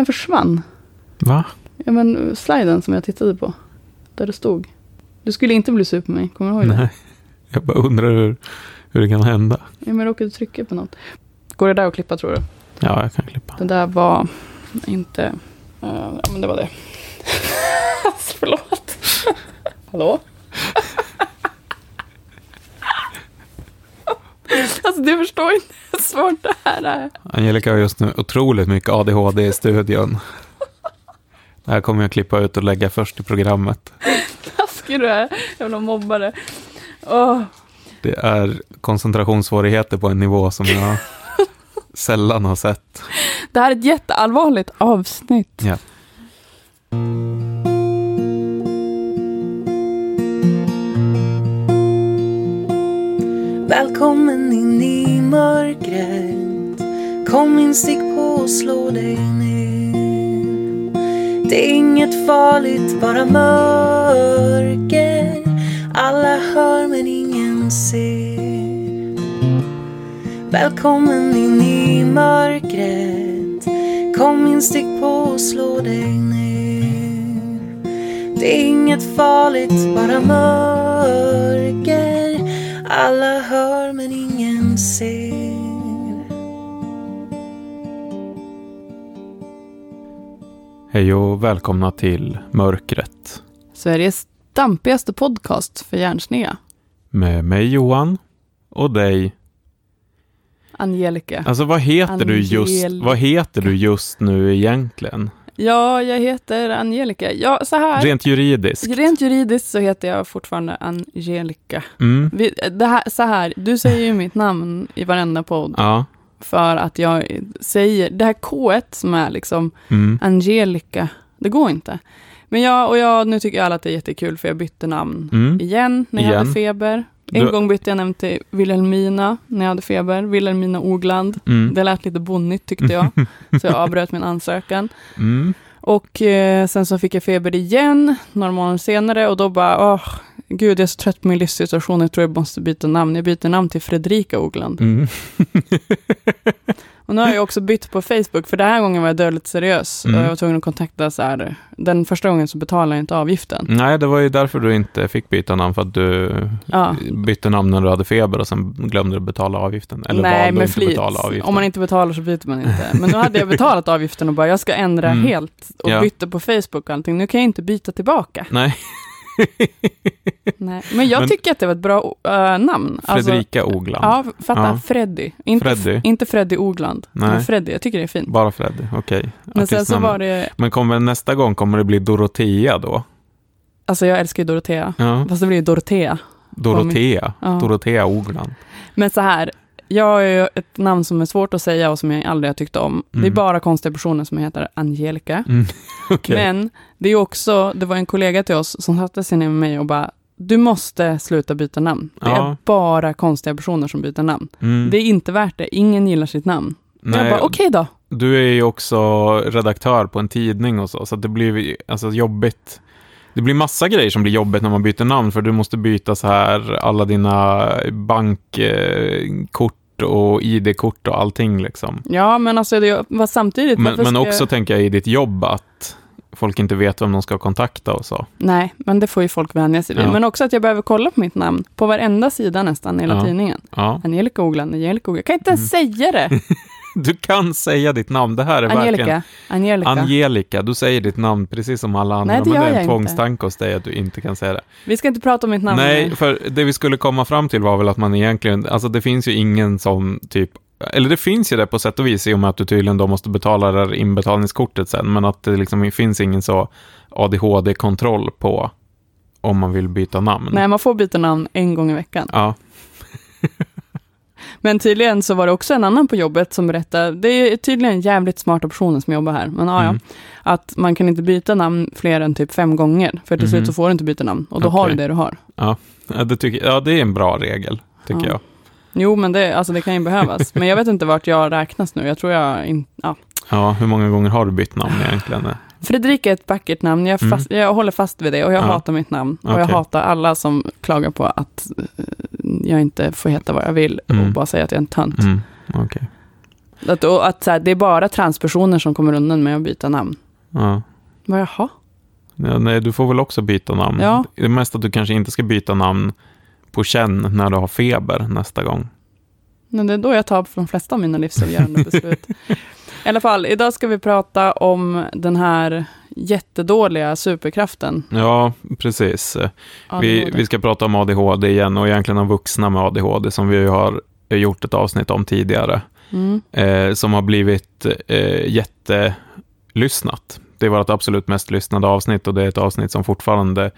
Den försvann. Va? Ja men sliden som jag tittade på. Där det stod. Du skulle inte bli sur på mig, kommer du ihåg det? Nej. Jag bara undrar hur, hur det kan hända. Ja, men råkade trycka på något. Går det där att klippa tror du? Ja, jag kan klippa. Det där var inte... eh, ja men det var det. Förlåt. Hallå? alltså du förstår inte hur svårt det här är. Angelica har just nu otroligt mycket ADHD i studion. Det här kommer jag klippa ut och lägga först i programmet. Taskig du är. Jävla mobbare. Åh. Det är koncentrationssvårigheter på en nivå som jag sällan har sett. Det här är ett jätteallvarligt avsnitt. Ja. Välkommen in i mörkret. Kom in, stick på och slå dig ner. Det är inget farligt, bara mörker. Alla hör men ingen ser. Välkommen in i mörkret. Kom in, stick på och slå dig ner. Det är inget farligt, bara mörker alla hör men ingen ser. Hej och välkomna till Mörkret. Sveriges dampigaste podcast för hjärnsneda. Med mig Johan och dig. Angelica. Alltså vad heter, du just, vad heter du just nu egentligen? Ja, jag heter Angelica. Ja, så här. Rent juridiskt. Rent juridiskt så heter jag fortfarande Angelica. Mm. Vi, det här, så här, du säger ju mitt namn i varenda podd Ja. för att jag säger, det här K som är liksom Mm. Angelica, det går inte. Men jag, och jag, nu tycker alla att det är jättekul för jag bytte namn Mm. igen när jag Igen. hade feber. En Du- gång bytte jag namn till Wilhelmina när jag hade feber, Wilhelmina Ogland. Mm. Det lät lite bonnigt tyckte jag, så jag avbröt min ansökan. Mm. Och eh, sen så fick jag feber igen, några månader senare, och då bara, åh, gud, jag är så trött på min livssituation, jag tror jag måste byta namn. Jag byter namn till Fredrika Ogland. Mm. Och nu har jag också bytt på Facebook, för den här gången var jag dödligt seriös. Mm. Och jag var tvungen att kontakta så här, den första gången så betalade jag inte avgiften. Nej, det var ju därför du inte fick byta namn, för att du Ja. bytte namn när du hade feber och sen glömde du betala avgiften. Eller Nej, med flit. Om man inte betalar så byter man inte. Men nu hade jag betalat avgiften och bara, jag ska ändra Mm. helt. Och Ja. bytte på Facebook och allting. Nu kan jag inte byta tillbaka. Nej, Nej. Men jag Men- tycker att det var ett bra äh, namn. Alltså, Fredrika Ogland. Ja, fatta. Ja. Freddy. Inte, Freddy. inte Freddy Ogland. Nej. Men Freddy, jag tycker det är fint. Bara Freddy, okej. Men sen så var det, Men kommer nästa gång kommer det bli Dorotea då? alltså jag älskar ju Dorotea. Ja. Fast det blir ju Dorotea. Dorotea. Ja. Dorotea Ogland. Men så här, jag ju ett namn som är svårt att säga och som jag aldrig har tyckt om. Det är Mm. bara konstiga personer som heter Angelica. Mm. Okej. Men det är också, det var en kollega till oss som satte sig ner med mig och bara, du måste sluta byta namn. Det Ja. är bara konstiga personer som byter namn. Mm. Det är inte värt det, ingen gillar sitt namn. Nej, Jag bara, okej då. Du är ju också redaktör på en tidning och så, så det blir alltså jobbigt. Det blir massa grejer som blir jobbigt när man byter namn, för du måste byta så här alla dina bankkort och ID-kort och allting liksom. Ja, men alltså det var samtidigt... Men, men ska också tänker jag i ditt jobb att folk inte vet vem de ska kontakta och så. Nej, men det får ju folk vänja sig vid. Ja. Men också att jag behöver kolla på mitt namn på varenda sida nästan i hela Ja. tidningen. Ja. Angelica Ogland, Angelica Ogland. Jag kan inte ens Mm. säga det. Du kan säga ditt namn, det här är verkligen... Angelica. Angelica. Angelica, du säger ditt namn precis som alla andra, Nej, det men det gör är en tvångstanke hos dig att du inte kan säga det. Vi ska inte prata om mitt namn. Nej, mer. för det vi skulle komma fram till var väl att man egentligen, alltså det finns ju ingen som typ, eller det finns ju det på sätt och vis i och med att du tydligen då måste betala det här inbetalningskortet sen, men att det liksom finns ingen så ADHD-kontroll på om man vill byta namn. Nej, man får byta namn en gång i veckan. Ja, Men tydligen så var det också en annan på jobbet som berättade, det är tydligen jävligt smarta personer som jobbar här, men ja, Mm. ja, att man kan inte byta namn fler än typ fem gånger, för till Mhm. slut så får du inte byta namn, och då har Okej. du det du har. ja, det, tycker, ja, det är en bra regel, tycker Ja. jag. Jo, men det, alltså, det kan ju behövas. Men jag vet inte vart jag räknas nu. Jag tror jag inte... Ja. Ja, hur många gånger har du bytt namn egentligen? Fredrika är ett vackert namn. Jag, Mm. fast, jag håller fast vid det och jag Ja. hatar mitt namn. Och jag Okej. hatar alla som klagar på att eh, jag inte får heta vad jag vill och Mm. bara säga att jag är en tönt. Mm, okej. Att, och att så här, det är bara transpersoner som kommer undan med att byta namn. Ja. Vad jaha? Ja, nej, du får väl också byta namn. Ja. Det är mest att du kanske inte ska byta namn på känn när du har feber nästa gång. Men det är då jag tar de flesta av mina livsavgörande beslut. I alla fall, idag ska vi prata om den här jättedåliga superkraften. Ja, precis. Vi, ADHD. vi ska prata om ADHD igen och egentligen om vuxna med ADHD som vi har gjort ett avsnitt om tidigare. Mm. Eh, som har blivit eh, jättelyssnat. Det är vårt absolut mest lyssnade avsnitt och det är ett avsnitt som fortfarande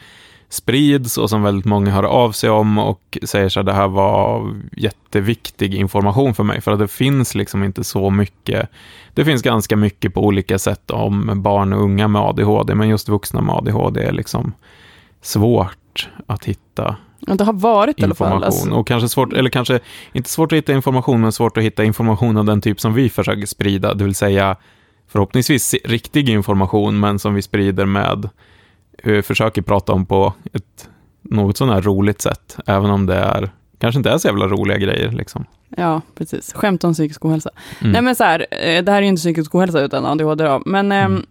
sprids och som väldigt många hör av sig om och säger så att det här var jätteviktig information för mig. För att det finns liksom inte så mycket. Det finns ganska mycket på olika sätt om barn och unga med ADHD, men just vuxna med ADHD är liksom svårt att hitta Ja, det har varit i alla fall. information. Alltså, Och kanske svårt, eller kanske inte svårt att hitta information, men svårt att hitta information av den typ som vi försöker sprida, det vill säga förhoppningsvis riktig information, men som vi sprider med, försöker prata om på ett något sån här roligt sätt, även om det är, kanske inte är så jävla roliga grejer. Liksom. ja, precis. Skämt om psykisk ohälsa. Mm. Nej, men så här, eh, det här är ju inte psykisk ohälsa utan ADHD då. Men ehm, Mm.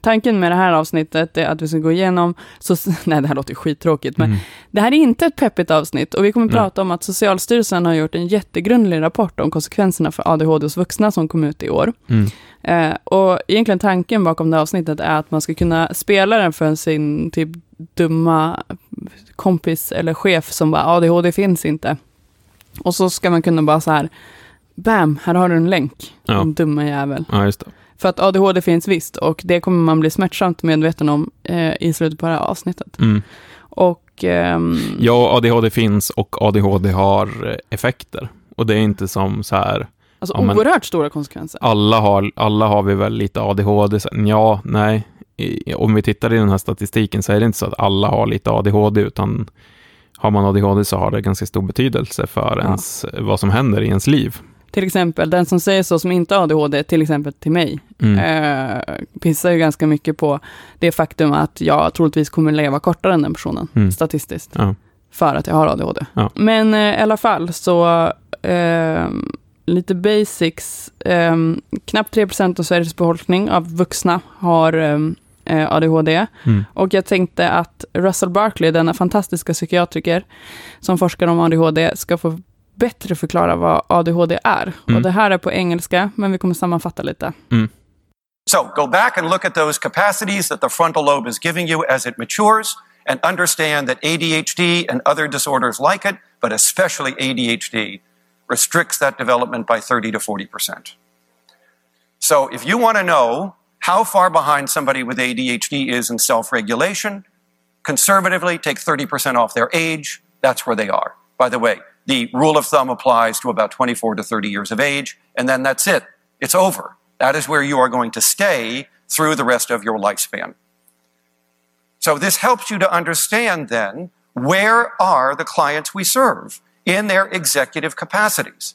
Tanken med det här avsnittet är att vi ska gå igenom, så, nej det här låter skittråkigt, men Mm. det här är inte ett peppigt avsnitt och vi kommer Nej. prata om att Socialstyrelsen har gjort en jättegrundlig rapport om konsekvenserna för ADHD hos vuxna som kom ut i år. Mm. Eh, och egentligen tanken bakom det här avsnittet är att man ska kunna spela den för sin typ dumma kompis eller chef som bara ADHD finns inte. Och så ska man kunna bara så här, bam, här har du en länk, Ja. din dumma jävel. Ja, just det. För att ADHD finns visst och det kommer man bli smärtsamt medveten om eh, i slutet på det här avsnittet. Mm. Och ehm, Ja, ADHD finns och ADHD har eh, effekter. Och det är inte som så här, alltså ja, oerhört stora konsekvenser. alla har, alla har vi väl lite ADHD. Ja, nej. I, om vi tittar i den här statistiken så är det inte så att alla har lite ADHD, utan har man ADHD så har det ganska stor betydelse för Ja. ens, vad som händer i ens liv. Till exempel, den som säger så som inte har ADHD, till exempel till mig, Mm. eh, pissar ju ganska mycket på det faktum att jag troligtvis kommer leva kortare än den personen, Mm. statistiskt, Ja. för att jag har ADHD. Ja. Men eh, i alla fall, så eh, lite basics. Eh, knappt 3% av Sveriges befolkning av vuxna har eh, ADHD. Mm. Och jag tänkte att Russell Barkley, denna fantastiska psykiatriker som forskar om ADHD, ska få bättre förklara vad ADHD är. Mm. Och det här är på engelska, men vi kommer sammanfatta lite. So go back and look at those capacities that the frontal lobe is giving you as it matures and understand that ADHD and other disorders like it, but especially ADHD, restricts that development by 30 to 40%. So if you want to know how far behind somebody with ADHD is in self regulation, conservatively take 30% off their age. That's where they are. By the way, the rule of thumb applies to about 24 to 30 years of age, and then that's it. It's over. That is where you are going to stay through the rest of your lifespan. So this helps you to understand then where are the clients we serve in their executive capacities.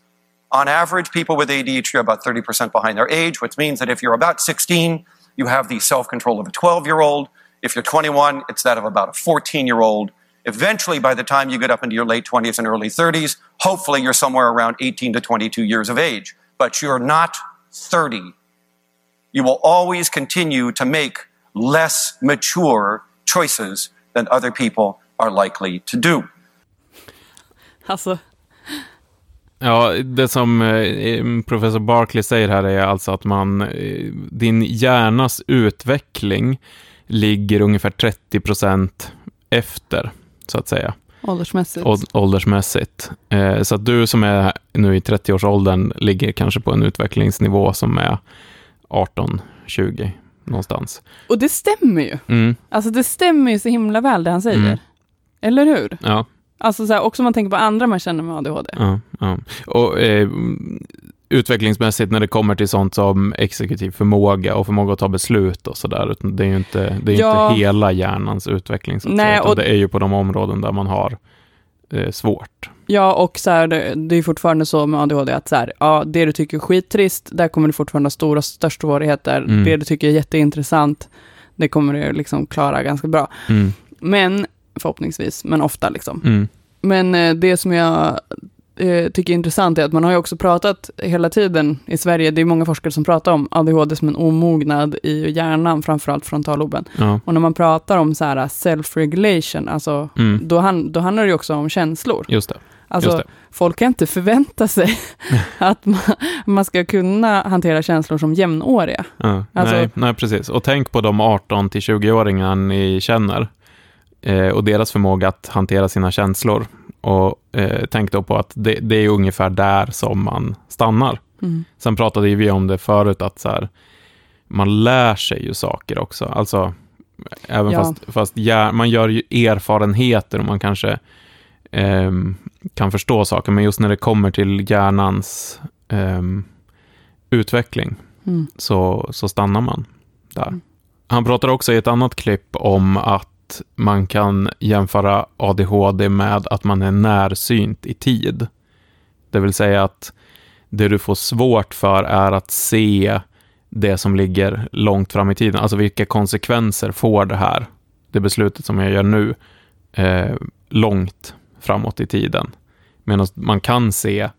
On average, people with ADHD are about 30% behind their age, which means that if you're about 16, you have the self control of a 12 year old. If you're 21, it's that of about a 14 year old. Eventually, by the time you get up into your late 20s and early 30s, hopefully you're somewhere around 18 to 22 years of age. But you're not 30. You will always continue to make less mature choices than other people are likely to do. Alltså, Ja, det som eh, professor Barkley säger här är alltså att man, eh, din hjärnas utveckling ligger ungefär 30 procent efter, så att säga. åldersmässigt. Åld- åldersmässigt. Eh, så att du som är nu i 30-årsåldern ligger kanske på en utvecklingsnivå som är 18-20 någonstans. Och det stämmer ju. Mm, Alltså det stämmer ju så himla väl det han säger. Mm. Eller hur? ja, Alltså så här, också om man tänker på andra man känner med ADHD. ja, ja. Och eh, utvecklingsmässigt när det kommer till sånt som exekutiv förmåga och förmåga att ta beslut och sådär, det är ju inte, det är Ja. inte hela hjärnans utveckling, så att Nej, säga, utan och- det är ju på de områden där man har eh, svårt. Ja, och så här, det, det är fortfarande så med ADHD att så här, ja, det du tycker är skittrist, där kommer du fortfarande ha stora, största svårigheter. Mm. Det du tycker är jätteintressant, det kommer du liksom klara ganska bra. Mm, Men, förhoppningsvis, men ofta liksom. mm, Men eh, det som jag eh, tycker är intressant är att man har ju också pratat hela tiden i Sverige, det är många forskare som pratar om ADHD som en omognad i hjärnan, framförallt frontalloben. Ja. Och när man pratar om så här self-regulation, alltså, Mm. då, han, då handlar det ju också om känslor. Just det. Alltså, folk kan inte förvänta sig att man, man ska kunna hantera känslor som jämnåriga. Ja, Alltså- nej, nej, precis. Och tänk på de 18 till 20-åringar ni känner eh, och deras förmåga att hantera sina känslor. Och eh, tänk då på att det, det är ungefär där som man stannar. Mm. Sen pratade vi om det förut, att så här, man lär sig ju saker också. Alltså, även Ja. fast, fast hjär, man gör ju erfarenheter och man kanske ehm, kan förstå saker, men just när det kommer till hjärnans ehm, utveckling Mm. så, så stannar man där. Mm. Han pratar också i ett annat klipp om att man kan jämföra ADHD med att man är närsynt i tid. Det vill säga att det du får svårt för är att se det som ligger långt fram i tiden. Alltså vilka konsekvenser får det här, det beslutet som jag gör nu, eh, långt framåt i tiden. Medan man kan se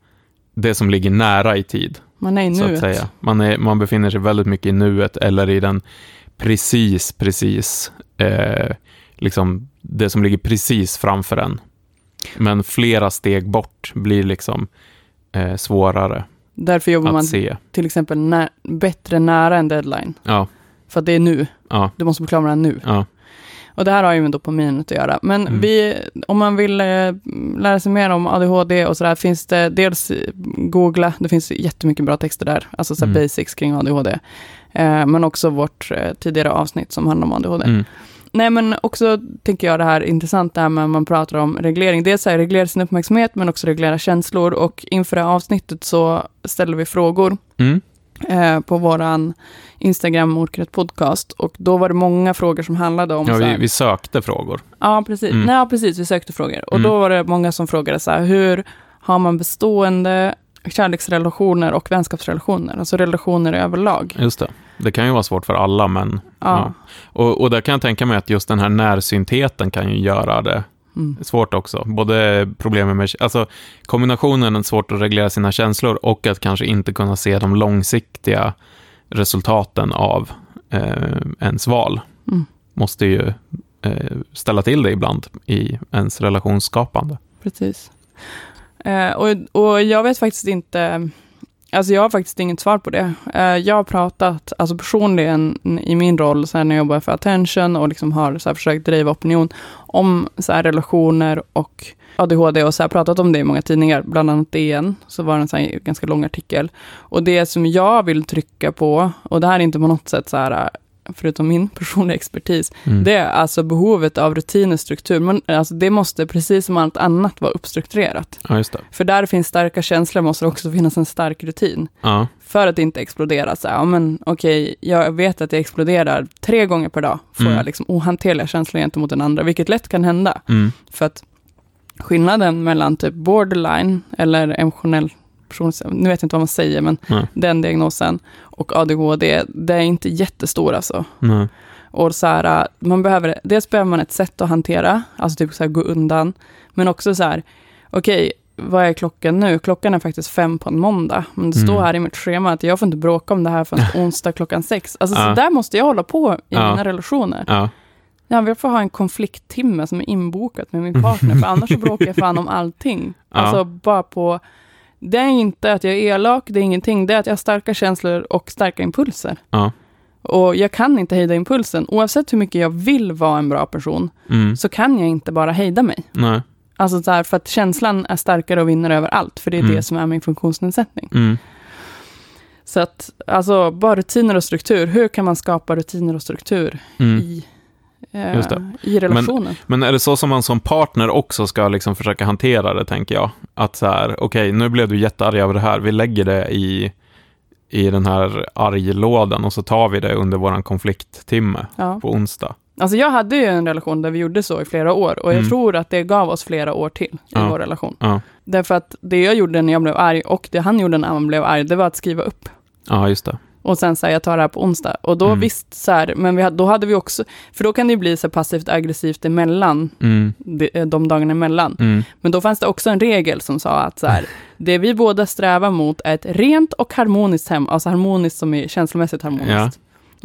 det som ligger nära i tid Man är i så att nuet. säga. Man, är, man befinner sig väldigt mycket i nuet eller i den precis, precis, eh, liksom det som ligger precis framför en. Men flera steg bort blir liksom eh, svårare Därför jobbar att man se. till exempel när, bättre nära en deadline. Ja, För att det är nu. ja, Du måste bli klar med den nu. ja, Och det här har ju med dopaminet att göra. Men Mm. vi, om man vill eh, lära sig mer om ADHD och sådär, finns det dels googla, det finns jättemycket bra texter där, alltså så Mm. basics kring ADHD. Eh, men också vårt eh, tidigare avsnitt som handlar om ADHD. mm, Nej, men också tänker jag det här intressant det här med man pratar om reglering. Dels här, reglera sin uppmärksamhet, men också reglera känslor. Och inför det här avsnittet så ställer vi frågor mm, eh, på våran Instagram, Mordkret Podcast. Och då var det många frågor som handlade om ja vi, här, vi sökte frågor. Ja, precis. Mm. Nej, precis. Vi sökte frågor. Och Mm. då var det många som frågade så här, hur har man bestående kärleksrelationer och vänskapsrelationer? Alltså relationer överlag. Just det. Det kan ju vara svårt för alla, men... Ja. Och, och där kan jag tänka mig att just den här närsyntheten kan ju göra det Mm. svårt också. Både problemen med, alltså kombinationen är svårt att reglera sina känslor och att kanske inte kunna se de långsiktiga resultaten av eh, ens val. Mm. Måste ju eh, ställa till det ibland i ens relationsskapande. Precis. Eh, och, och jag vet faktiskt inte, alltså jag har faktiskt inget svar på det. Eh, jag har pratat, alltså personligen i min roll, så här när jag jobbar för Attention och liksom har så här försökt driva opinion om så här relationer och ADHD och så här pratat om det i många tidningar, bland annat DN, så var det en så här ganska lång artikel. Och det som jag vill trycka på, och det här är inte på något sätt så här, förutom min personliga expertis, Mm. det är alltså behovet av rutin och struktur. Men, alltså, det måste, precis som allt annat, vara uppstrukturerat. Ja. För där det finns starka känslor måste det också finnas en stark rutin. Ja, För att inte explodera. Så här, ja, men okej, jag vet att jag exploderar tre gånger per dag. Får Mm. jag liksom ohanterliga känslor gentemot den andra, vilket lätt kan hända. mm, För att skillnaden mellan typ borderline eller emotionell person, nu vet jag inte vad man säger, men nej, den diagnosen och ADHD, det är inte jättestor alltså. nej, Och så här, man behöver, dels behöver man ett sätt att hantera, alltså typ så här gå undan, men också så här, okej, vad är klockan nu? Klockan är faktiskt fem på en måndag, men det står Mm. här i mitt schema att jag får inte bråka om det här förrän onsdag klockan sex. Alltså Ja. så där måste jag hålla på i Ja. mina relationer. ja, Jag vill få ha en konflikttimme som är inbokat med min partner, för annars så bråkar jag fan om allting. Ja. Alltså bara på, det är inte att jag är elak, det är ingenting, det är att jag har starka känslor och starka impulser. ja, Och jag kan inte hejda impulsen. Oavsett hur mycket jag vill vara en bra person, mm, så kan jag inte bara hejda mig. nej, Alltså så här, för att känslan är starkare och vinner över allt, för det är Mm. det som är min funktionsnedsättning. mm, Så att, alltså, bara rutiner och struktur. Hur kan man skapa rutiner och struktur mm. i, eh, i relationen? Men är det så som man som partner också ska liksom försöka hantera det, tänker jag? Att så här, okej, nu blev du jättearg över det här, vi lägger det i, i den här arglådan och så tar vi det under vår konflikttimme Ja. på onsdag. Alltså jag hade ju en relation där vi gjorde så i flera år, och jag Mm. tror att det gav oss flera år till i Ja. vår relation. Ja, Därför att det jag gjorde när jag blev arg, och det han gjorde när han blev arg, det var att skriva upp. ja just det. Och sen så här, jag tar det här på onsdag. Och då Mm. visst, så här, men vi, då hade vi också, för då kan det ju bli så passivt aggressivt emellan, Mm. de, de dagarna emellan. Mm. Men då fanns det också en regel som sa att så här, det vi båda strävar mot är ett rent och harmoniskt hem, alltså harmoniskt som är känslomässigt harmoniskt. Ja.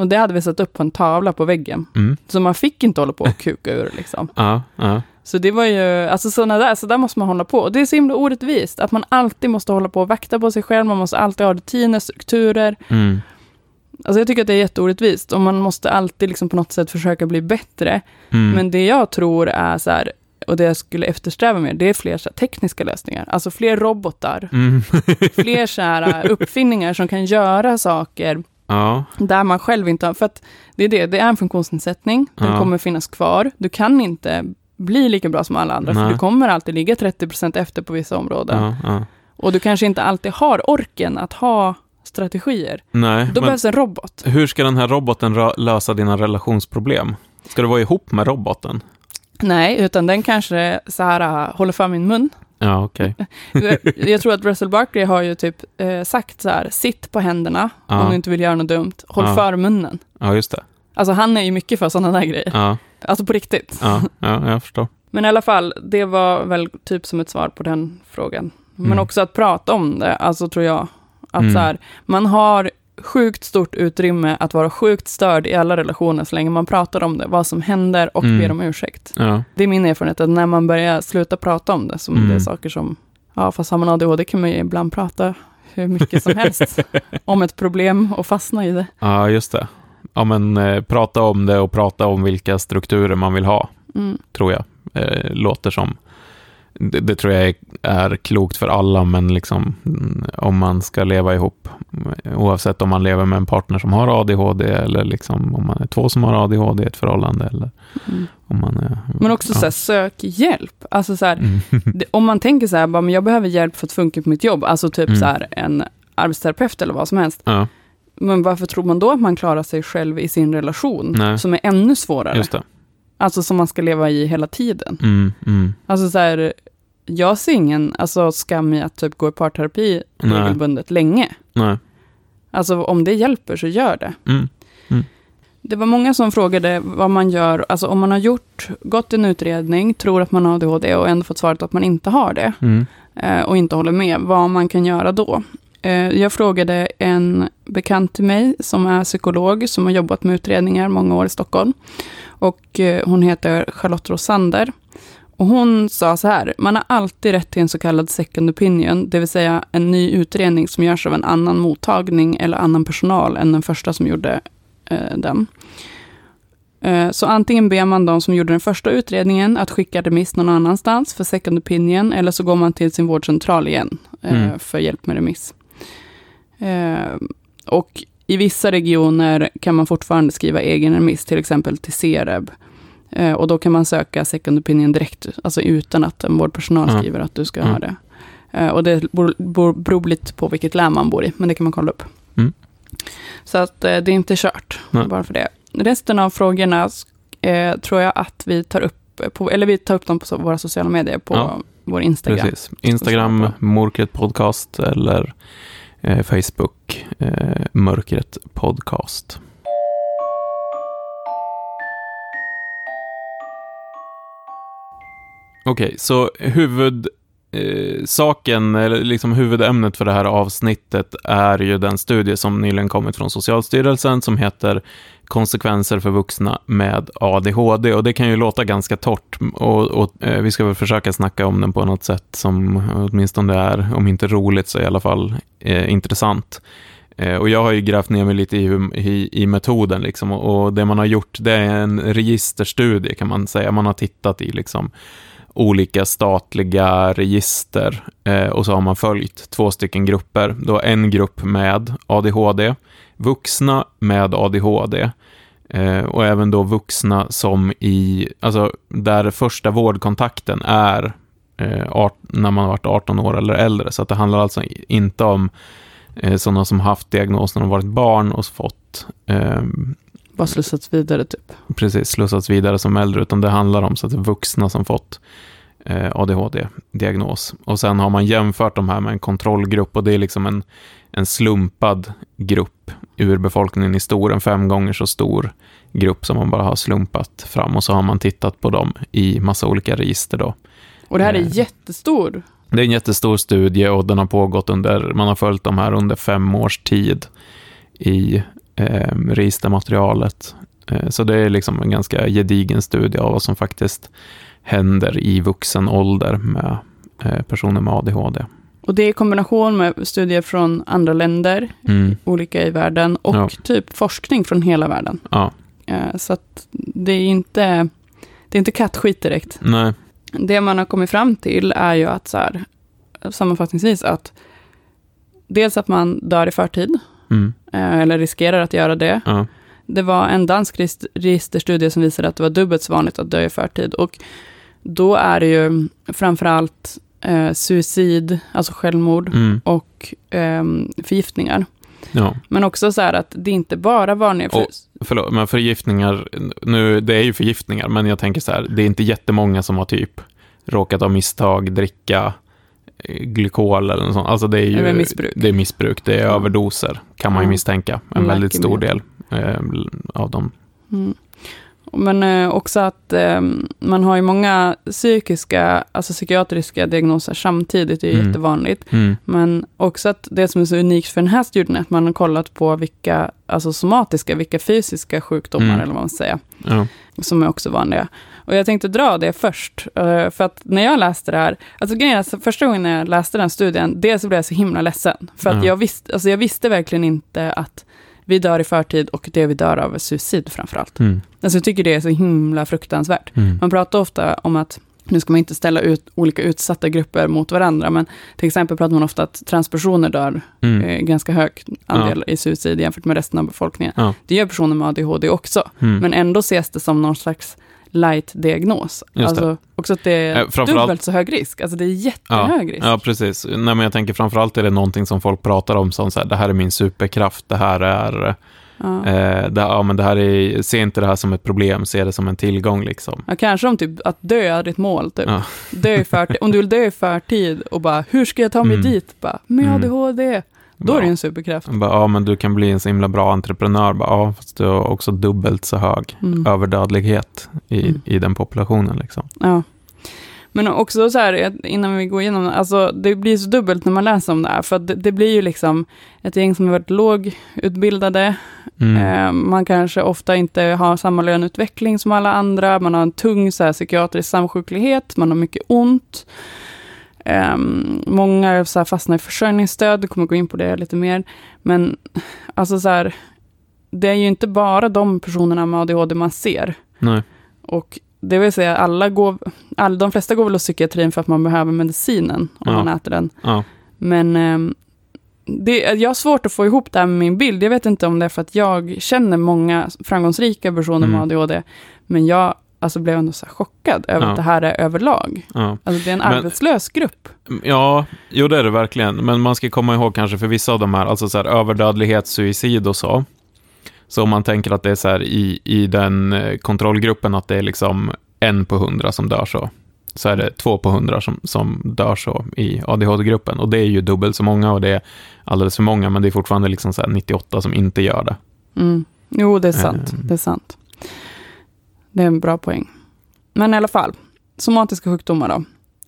Och det hade vi satt upp på en tavla på väggen. Mm. Så man fick inte hålla på och kuka ur liksom. Ja, ja. Så det var ju, alltså sådana där, så där måste man hålla på. Och det är så himla orättvist, att man alltid måste hålla på och vakta på sig själv, man måste alltid ha rutiner, strukturer. Mm. Alltså jag tycker att det är jätteorättvist och man måste alltid liksom på något sätt försöka bli bättre. Mm. Men det jag tror är så här, och det jag skulle eftersträva mer, det är fler så här, tekniska lösningar. Alltså fler robotar, Mm. fler så här, uppfinningar som kan göra saker ja, där man själv inte har, för att det är det, det är en funktionsnedsättning, den Ja. kommer finnas kvar. Du kan inte bli lika bra som alla andra, för Nej. du kommer alltid ligga 30% efter på vissa områden. ja, ja. Och du kanske inte alltid har orken att ha strategier. Nej, Då behövs en robot. hur ska den här roboten lösa dina relationsproblem? Ska du vara ihop med roboten? Nej, utan den kanske så här äh, håller för min mun. Ja, okej. Jag tror att Russell Barkley har ju typ eh, sagt så här, sitt på händerna Ja. om du inte vill göra något dumt. Håll Ja. för munnen. Ja, just det. Alltså han är ju mycket för sådana där grejer. Ja, Alltså på riktigt. ja, ja jag förstår. Men i alla fall, det var väl typ som ett svar på den frågan. Men Mm. också att prata om det, alltså tror jag. Att Mm. så här, man har sjukt stort utrymme att vara sjukt störd i alla relationer så länge man pratar om det, vad som händer och Mm. ber om ursäkt. Ja, Det är min erfarenhet att när man börjar sluta prata om det, som Mm. det är saker som, ja fast har man ADHD kan man ju ibland prata hur mycket som helst om ett problem och fastna i det. ja just det. Ja, men eh, prata om det och prata om vilka strukturer man vill ha, Mm. tror jag. Eh, låter som. Det, det tror jag är, är klokt för alla, men liksom mm, om man ska leva ihop, oavsett om man lever med en partner som har ADHD eller liksom om man är två som har ADHD i ett förhållande eller Mm. om man är... Men också ja. så här, sök hjälp. Alltså så här, Mm. det, om man tänker så här, bara, men jag behöver hjälp för att funka på mitt jobb, alltså typ Mm. så här en arbetsterapeut eller vad som helst. ja, Men varför tror man då att man klarar sig själv i sin relation, Nej. som är ännu svårare? just det. Alltså som man ska leva i hela tiden. Mm, mm. Alltså så här, jag ser ingen alltså, skam i att typ gå i parterapi Nej. regelbundet länge. Nej. Alltså om det hjälper så gör det. Mm. Det var många som frågade vad man gör, alltså om man har gjort, gått en utredning, tror att man har ADHD och ändå fått svaret att man inte har det Mm. eh, och inte håller med, vad man kan göra då. Eh, jag frågade en bekant till mig som är psykolog, som har jobbat med utredningar många år i Stockholm. Och eh, hon heter Charlotte Rosander. Och hon sa så här, man har alltid rätt till en så kallad second opinion, det vill säga en ny utredning som görs av en annan mottagning eller annan personal än den första som gjorde eh, den. Eh, Så antingen ber man de som gjorde den första utredningen att skicka remiss någon annanstans för second opinion, eller så går man till sin vårdcentral igen eh, Mm. för hjälp med remiss. Eh, Och i vissa regioner kan man fortfarande skriva egen remiss, till exempel till CEREB. Eh, Och då kan man söka second opinion direkt, alltså utan att en vårdpersonal Ja. skriver att du ska Mm. ha det. Eh, Och det beror- beror lite på vilket län man bor i, men det kan man kolla upp. Mm. Så att eh, det är inte kört, Nej. bara för det. Resten av frågorna eh, tror jag att vi tar upp, på, eller vi tar upp dem på våra sociala medier, på Ja. vår Instagram. Precis. Instagram, Mörkret Podcast eller Eh, Facebook, eh, Mörkret Podcast. Okej, så huvud, Eh, saken, eller liksom huvudämnet för det här avsnittet är ju den studie som nyligen kommit från Socialstyrelsen som heter konsekvenser för vuxna med ADHD och det kan ju låta ganska torrt och, och eh, vi ska väl försöka snacka om den på något sätt som åtminstone är, om inte roligt så i alla fall eh, intressant. Eh, och jag har ju grävt ner mig lite i, i, i metoden liksom och, och det man har gjort det är en registerstudie kan man säga. Man har tittat i liksom olika statliga register eh, och så har man följt två stycken grupper. Då en grupp med ADHD, vuxna med ADHD eh, och även då vuxna som i, alltså där första vårdkontakten är eh, art, när man har varit 18 år eller äldre. Så att det handlar alltså inte om eh, sådana som haft diagnosen och varit barn och fått eh, bara slussats vidare typ. precis slussats vidare som äldre, utan det handlar om så att vuxna som fått eh, ADHD-diagnos. Och sen har man jämfört de här med en kontrollgrupp och det är liksom en, en slumpad grupp urbefolkningen i stor, en fem gånger så stor grupp som man bara har slumpat fram och så har man tittat på dem i massa olika register då. Och det här är Eh. jättestor. Det är en jättestor studie och den har pågått under, man har följt de här under fem års tid i eh, registermaterialet. Eh, så det är liksom en ganska gedigen studie av vad som faktiskt händer i vuxen ålder med eh, personer med ADHD. Och det är i kombination med studier från andra länder, Mm. olika i världen, och Ja. typ forskning från hela världen. Ja, Eh, Så att det är inte, det är inte kattskit direkt. nej. Det man har kommit fram till är ju att så här, sammanfattningsvis att dels att man dör i förtid, Mm. eh, eller riskerar att göra det. Ja. Det var en dansk regist- registerstudie som visade att det var dubbelt så vanligt att dö i förtid. Och då är det ju framförallt eh, suicid, alltså självmord, Mm. och ehm, förgiftningar. ja. Men också så här att det inte bara vanliga... För, Och- Förlåt, men förgiftningar, nu, det är ju förgiftningar, men jag tänker så här, det är inte jättemånga som har typ råkat av misstag dricka eh, glykol eller något sånt. Alltså det är ju Det är missbruk. Det är missbruk, det är Ja. överdoser, kan man ju misstänka. En väldigt stor del eh, av dem. Mm. Men eh, också att eh, man har ju många psykiska, alltså psykiatriska diagnoser samtidigt, det är ju Mm. jättevanligt. Mm. Men också att det som är så unikt för den här studien är att man har kollat på vilka, alltså somatiska, vilka fysiska sjukdomar, Mm. eller vad man säger, Ja. som är också vanliga. Och jag tänkte dra det först, eh, för att när jag läste det här, alltså grejen är första gången jag läste den studien, dels så blev jag så himla ledsen, för att Ja. jag, visste, alltså jag visste verkligen inte att vi dör i förtid och det vi dör av är suicid framförallt. Mm. Alltså jag tycker det är så himla fruktansvärt. Mm. Man pratar ofta om att, nu ska man inte ställa ut olika utsatta grupper mot varandra, men till exempel pratar man ofta att transpersoner dör Mm. eh, ganska hög andel i suicid jämfört med resten av befolkningen. Ja. Det gör personer med ADHD också, Mm. men ändå ses det som någon slags light-diagnos. Alltså också att det är Eh, framförallt- dubbelt så hög risk. Alltså det är jättehög risk. Ja, precis. Nej, men jag tänker framförallt är det någonting som folk pratar om som så här, det här är min superkraft, det här är, Ja. eh, det, ja, men det här är, se inte det här som ett problem, se det som en tillgång liksom. Ja, kanske om typ att dö är ditt mål. Typ. Ja. Dö i förtid. Om du vill dö i förtid och bara, hur ska jag ta mig Mm. dit? Bara, med Mm. ADHD. Då är det Ja. en superkraft. Bara, ja, men du kan bli en så himla bra entreprenör. Bara, ja, fast du har också dubbelt så hög Mm. överdödlighet i, Mm. i den populationen. Liksom. Ja. Men också så här, innan vi går igenom, alltså det blir så dubbelt när man läser om det här, för det, det blir ju liksom ett gäng som har varit lågutbildade, Mm. eh, man kanske ofta inte har samma löneutveckling som alla andra, man har en tung så här, psykiatrisk samsjuklighet, man har mycket ont. Eh, många så här, fastnar i försörjningsstöd, vi kommer gå in på det lite mer. Men alltså så här, det är ju inte bara de personerna med ADHD man ser. Nej. Och det vill säga, alla går, all, de flesta går väl hos psykiatrin för att man behöver medicinen om Ja. man äter den. Ja. Men ehm, det, jag har svårt att få ihop det här med min bild. Jag vet inte om det är för att jag känner många framgångsrika personer med Mm. ADHD. Men jag alltså, blev ändå så chockad över Ja. att det här är överlag. Ja. Alltså det är en Men- arbetslös grupp. ja, jo det är det verkligen. Men man ska komma ihåg kanske för vissa av de här, alltså så här, överdödlighet, suicid och så. Så om man tänker att det är så här i, i den eh, kontrollgruppen att det är liksom en på hundra som dör så, så är det två på hundra som, som dör så i ADHD-gruppen. Och det är ju dubbelt så många och det är alldeles för många, men det är fortfarande liksom så här 98 som inte gör det. Mm. Jo, det är sant. Ehm. Det är sant. Det är en bra poäng. Men i alla fall, somatiska sjukdomar då.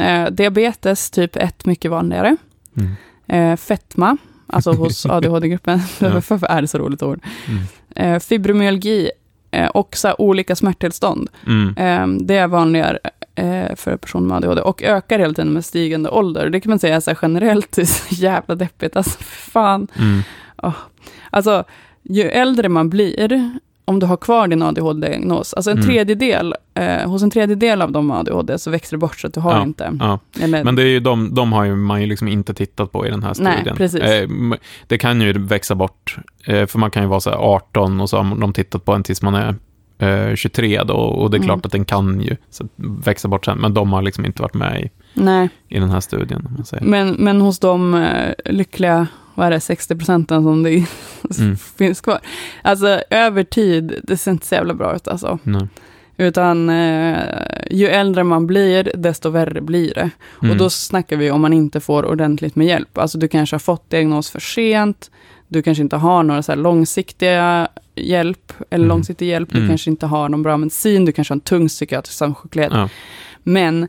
Eh, diabetes typ 1 mycket vanligare. Mm. Eh, fetma, alltså hos ADHD-gruppen. Varför är det så roligt ord? Mm. Eh, fibromyalgi eh, och så olika smärttillstånd. Mm. Eh, det är vanligare eh, för personer med ADHD och ökar hela tiden med stigande ålder. Det kan man säga så generellt är så jävla deppigt. Alltså, fan. Mm. Alltså, ju äldre man blir, om du har kvar din ADHD-diagnos, alltså en Mm. tredjedel, eh, hos en tredjedel av de med ADHD så växer det bort så att du har Ja, inte. Ja. Eller, Men det är ju de, de har ju man ju liksom inte tittat på i den här Nej, studien. precis. Eh, det kan ju växa bort, eh, för man kan ju vara så här 18 och så har de tittat på en tills man är eh, 23 då, och det är Mm. klart att den kan ju växa bort sen, men de har liksom inte varit med i, nej, i den här studien. Men, men hos de eh, lyckliga, vad är det, 60 procenten som det Mm. finns kvar. Alltså över tid, det ser inte så jävla bra ut alltså. Nej. Utan eh, ju äldre man blir, desto värre blir det. Mm. Och då snackar vi om man inte får ordentligt med hjälp. Alltså du kanske har fått diagnos för sent, du kanske inte har några så långsiktiga hjälp, eller Mm. långsiktig hjälp, du Mm. kanske inte har någon bra medicin, du kanske har en tung psykiatrisk samsjuklighet. Ja. Men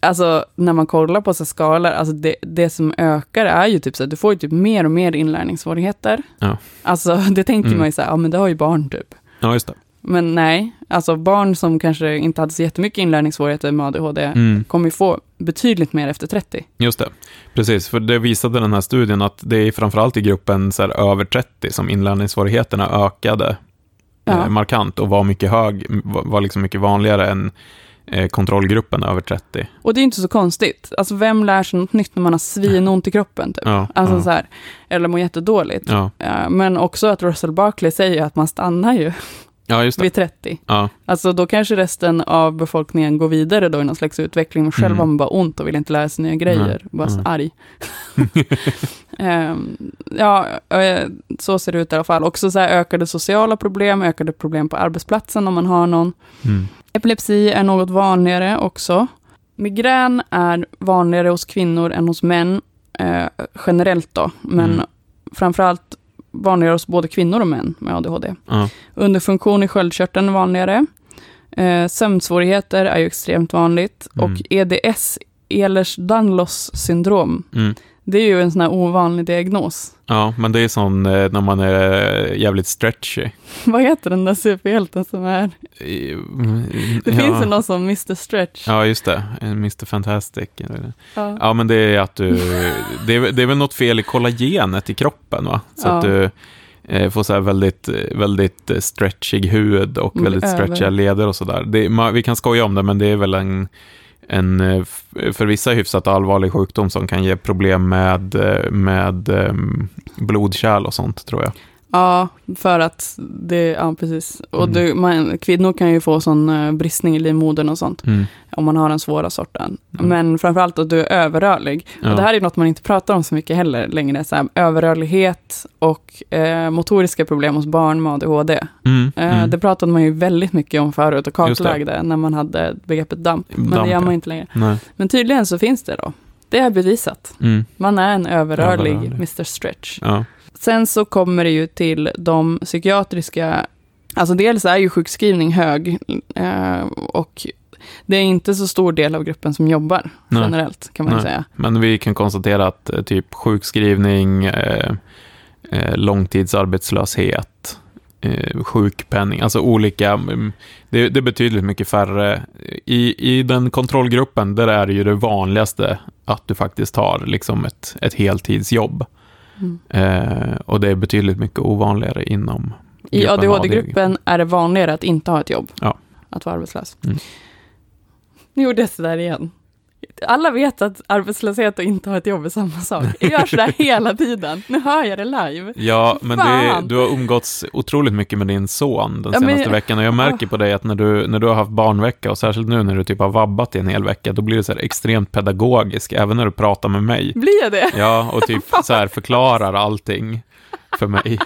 alltså, när man kollar på så här skalor, alltså det, det som ökar är ju typ så att du får ju typ mer och mer inlärningssvårigheter. Ja. Alltså det tänker Mm. man ju så här, ja men det har ju barn typ. ja, just det. Men nej, alltså barn som kanske inte hade så jättemycket inlärningssvårigheter med ADHD Mm. kommer ju få betydligt mer efter 30. Just det, precis. För det visade den här studien att det är framförallt i gruppen så här, över 30 som inlärningssvårigheterna ökade Ja. eh, markant och var mycket hög, var, var liksom mycket vanligare än kontrollgruppen över 30. Och det är inte så konstigt. Alltså vem lär sig något nytt när man har svinont i kroppen? Typ? Ja, Alltså ja, så här, eller mår jättedåligt. ja. Men också att Russell Barkley säger att man stannar ju ja, just det. vid 30. Ja, Alltså då kanske resten av befolkningen går vidare då i någon slags utveckling, men själv Mm. har man bara ont och vill inte lära sig nya grejer, Nej, bara så arg. Ehm, ja, eh, så ser det ut i alla fall. Också så här ökade sociala problem, ökade problem på arbetsplatsen om man har någon. mm. Epilepsi är något vanligare också. Migrän är vanligare hos kvinnor än hos män, eh, generellt då, men Mm. framförallt vanligare hos både kvinnor och män med ADHD. ja, Underfunktion i sköldkörteln är vanligare. Eh, sömnsvårigheter är ju extremt vanligt. Mm. Och EDS, Ehlers-Danlos syndrom, mm. Det är ju en sån här ovanlig diagnos. ja, men det är sån eh, när man är jävligt stretchy. Vad heter den där superhjälten som är? I- Det ja. finns ju någon som Mr Stretch. Ja, just det. Mr Fantastic. Ja. Ja, men det är att du... Det är, det är väl något fel i kollagenet i kroppen, va? Så Ja. att du eh, får så här väldigt, väldigt eh, stretchig hud och Mm, väldigt över. stretchiga leder och sådär. Det- ma- Vi kan skoja om det, men det är väl en, en eh, för vissa hyfsat allvarlig sjukdom som kan ge problem med, eh, med ehm, blodkärl och sånt, tror jag. Ja, för att det, ja precis. Och Mm. det, man, kvinnor kan ju få sån eh, bristning i livmodern och sånt, Mm. om man har den svåra sorten. Mm. Men framförallt att du är överrörlig. Ja. Och det här är något man inte pratar om så mycket heller längre. Så här, överrörlighet och eh, motoriska problem hos barn med ADHD. Mm. Eh, Mm. Det pratade man ju väldigt mycket om förut och kartlagde när man hade begreppet DAMP. Men Damp, det gör man inte längre. Nej. Men tydligen så finns det då. Det är bevisat. Mm. Man är en överrörlig Överrörlig. Mr Stretch. Ja. Sen så kommer det ju till de psykiatriska, alltså dels är ju sjukskrivning hög eh, och det är inte så stor del av gruppen som jobbar Nej. generellt kan man Nej. säga. Men vi kan konstatera att eh, typ sjukskrivning, eh, eh, långtidsarbetslöshet, eh, sjukpenning, alltså olika, mm, det, det är betydligt mycket färre. I, I den kontrollgruppen, där är det ju det vanligaste att du faktiskt har liksom ett, ett heltidsjobb. Mm. Eh, och det är betydligt mycket ovanligare inom I ADHD-gruppen är det vanligare att inte ha ett jobb. Ja. Att vara arbetslös. Mm. Nu gjorde jag sådär igen. Alla vet att arbetslöshet och inte ha ett jobb är samma sak. Jag gör sådär hela tiden. Nu hör jag det live. Ja, men det, du har umgåtts otroligt mycket med din son den Ja, men- senaste veckan och jag märker på dig att när du, när du har haft barnvecka och särskilt nu när du typ har vabbat i en hel vecka, då blir du så extremt pedagogisk, även när du pratar med mig. Blir jag det? Ja, och typ så här förklarar allting för mig.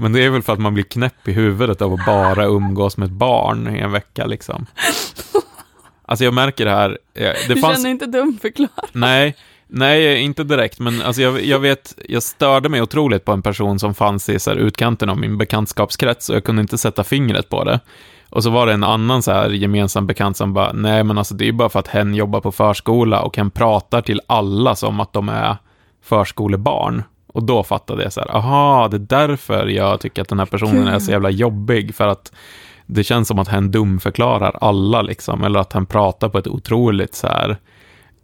Men det är väl för att man blir knäpp i huvudet av att bara umgås med ett barn i en vecka liksom. Alltså jag märker det här, eh, det du fanns... känner inte dum förklar. Nej, nej, inte direkt, men alltså jag, jag vet, jag störde mig otroligt på en person som fanns i så här utkanten av min bekantskapskrets och jag kunde inte sätta fingret på det. Och så var det en annan så här gemensam bekant som bara, nej men alltså det är bara för att hen jobbar på förskola och hen pratar till alla som att de är förskolebarn. Och då fattade jag så här, aha, det är därför jag tycker att den här personen är så jävla jobbig, för att det känns som att han dumförklarar alla liksom, eller att han pratar på ett otroligt så här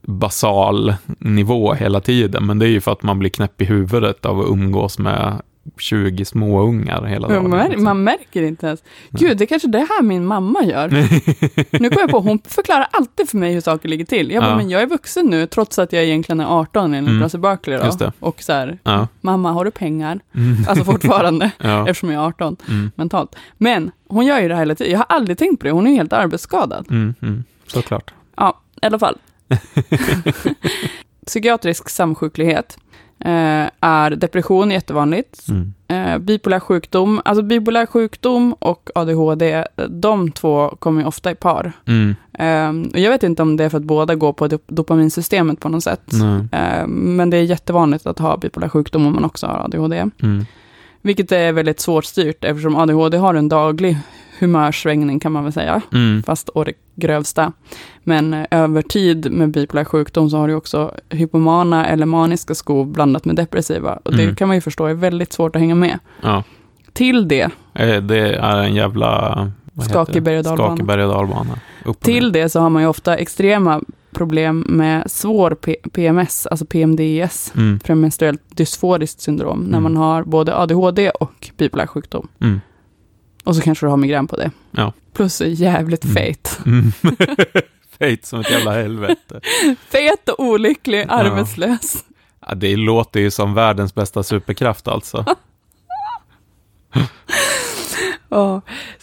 basal nivå hela tiden, men det är ju för att man blir knäpp i huvudet av att umgås med 20 småungar hela dagen. Man, mär, liksom. man märker inte ens. Gud, det är kanske det här min mamma gör. nu kommer jag på, hon förklarar alltid för mig hur saker ligger till. Jag bara, Ja. men jag är vuxen nu, trots att jag egentligen är 18 enligt Mm. Russell Barkley. Då. Och så här, Ja. mamma, har du pengar? Mm. Alltså fortfarande, ja. eftersom jag är 18 Mm. mentalt. Men hon gör ju det här hela tiden. Jag har aldrig tänkt på det, hon är ju helt arbetsskadad. Mm. Mm. Såklart. Ja, i alla fall. Psykiatrisk samsjuklighet är depression jättevanligt. Mm. Eh, bipolär sjukdom, alltså bipolär sjukdom och ADHD, de två kommer ofta i par. Mm. Eh, och jag vet inte om det är för att båda går på dop- dopaminsystemet på något sätt. Eh, men det är jättevanligt att ha bipolär sjukdom om man också har ADHD. Mm. Vilket är väldigt svårt styrt eftersom ADHD har en daglig humörsvängning kan man väl säga. Mm. Fast å det grövsta. Men eh, över tid med bipolär sjukdom så har du också hypomana eller maniska skov blandat med depressiva. Och det Mm. kan man ju förstå är väldigt svårt att hänga med. Ja. Till det, Eh, Det är en jävla... Skakig berg- och dalbana. Till det så har man ju ofta extrema problem med svår P- PMS, alltså PMDS, Mm. premenstruellt dysforiskt syndrom, när Mm. man har både ADHD och bipolär sjukdom. Mm. Och så kanske du har migrän på det. Ja. Plus är jävligt Mm. fet. Mm. Fejt som ett jävla helvete. Fet och olycklig, arbetslös. Ja, det låter ju som världens bästa superkraft alltså. Ja.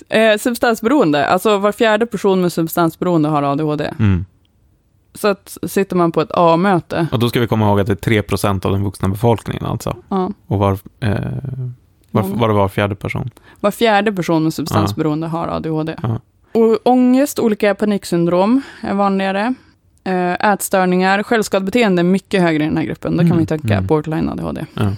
Eh, substansberoende, alltså var fjärde person med substansberoende har ADHD. Mm. Så att sitter man på ett A-möte, Och då ska vi komma ihåg att det är 3% av den vuxna befolkningen alltså. ja, Och var, eh, var, var det var fjärde person. var fjärde person med substansberoende har ADHD. Och ångest, olika paniksyndrom är vanligare. Eh, ätstörningar, självskadebeteende är mycket högre i den här gruppen. Då kan Mm, ju tänka mm. borderline ADHD. Ja.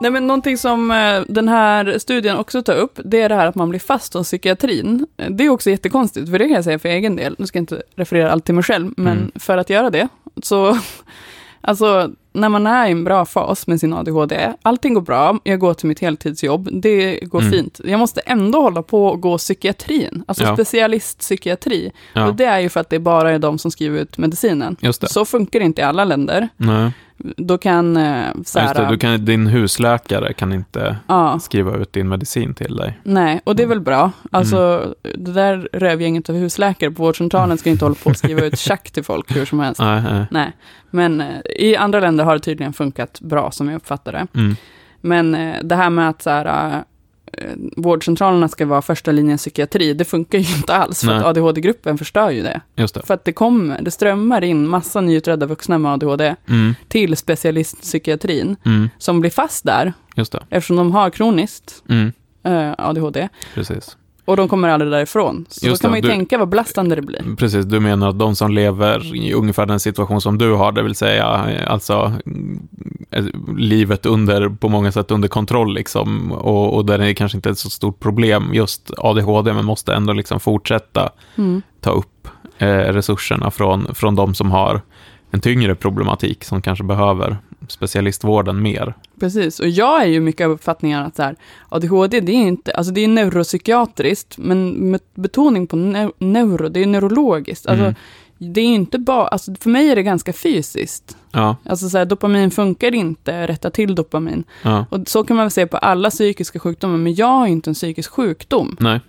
Nej, men någonting som eh, den här studien också tar upp, det är det här att man blir fast hos psykiatrin. Det är också jättekonstigt, för det kan jag säga för egen del. Nu ska jag inte referera allt till mig själv, men Mm. för att göra det, så Alltså, när man är i en bra fas med sin ADHD, allting går bra, jag går till mitt heltidsjobb, det går Mm. fint. Jag måste ändå hålla på och gå psykiatrin, alltså Ja. specialistpsykiatri. Ja, Och det är ju för att det bara är de som skriver ut medicinen. Så funkar det inte i alla länder. Nej, Då kan eh, så just det. här, Du kan, din husläkare kan inte ja, skriva ut din medicin till dig. nej, och det är väl bra. Alltså, det där rövgänget av husläkare på vårdcentralen ska inte hålla på och skriva ut tjack till folk hur som helst. Nej, nej. Nej, men eh, i andra länder har det tydligen funkat bra som jag uppfattar det. Mm. Men eh, det här med att så här, vårdcentralerna ska vara första linjen psykiatri, det funkar ju inte alls, för Nej. att ADHD-gruppen förstör ju det. Det. För att det kommer, det strömmar in massa nyutredda vuxna med ADHD Mm. till specialistpsykiatrin, Mm. som blir fast där, eftersom de har kroniskt Mm. eh, ADHD, Precis. Och de kommer aldrig därifrån. Så Just då kan det, man ju du- tänka vad belastande det blir. Precis, du menar att de som lever i ungefär den situation som du har, det vill säga eh, alltså eh, livet under, på många sätt under kontroll liksom, och, och där det kanske inte är ett så stort problem just ADHD, men måste ändå liksom fortsätta Mm. ta upp eh, resurserna från, från de som har en tyngre problematik, som kanske behöver specialistvården mer. Precis, och jag är ju mycket av uppfattningen att så här, ADHD, det är inte, alltså det är neuropsykiatriskt, men med betoning på neu- neuro, det är neurologiskt. Alltså, Mm. Det är inte bara, alltså för mig är det ganska fysiskt. Ja, Alltså så här, dopamin funkar inte, rätta till dopamin. ja, Och så kan man väl se på alla psykiska sjukdomar, men jag har inte en psykisk sjukdom. nej,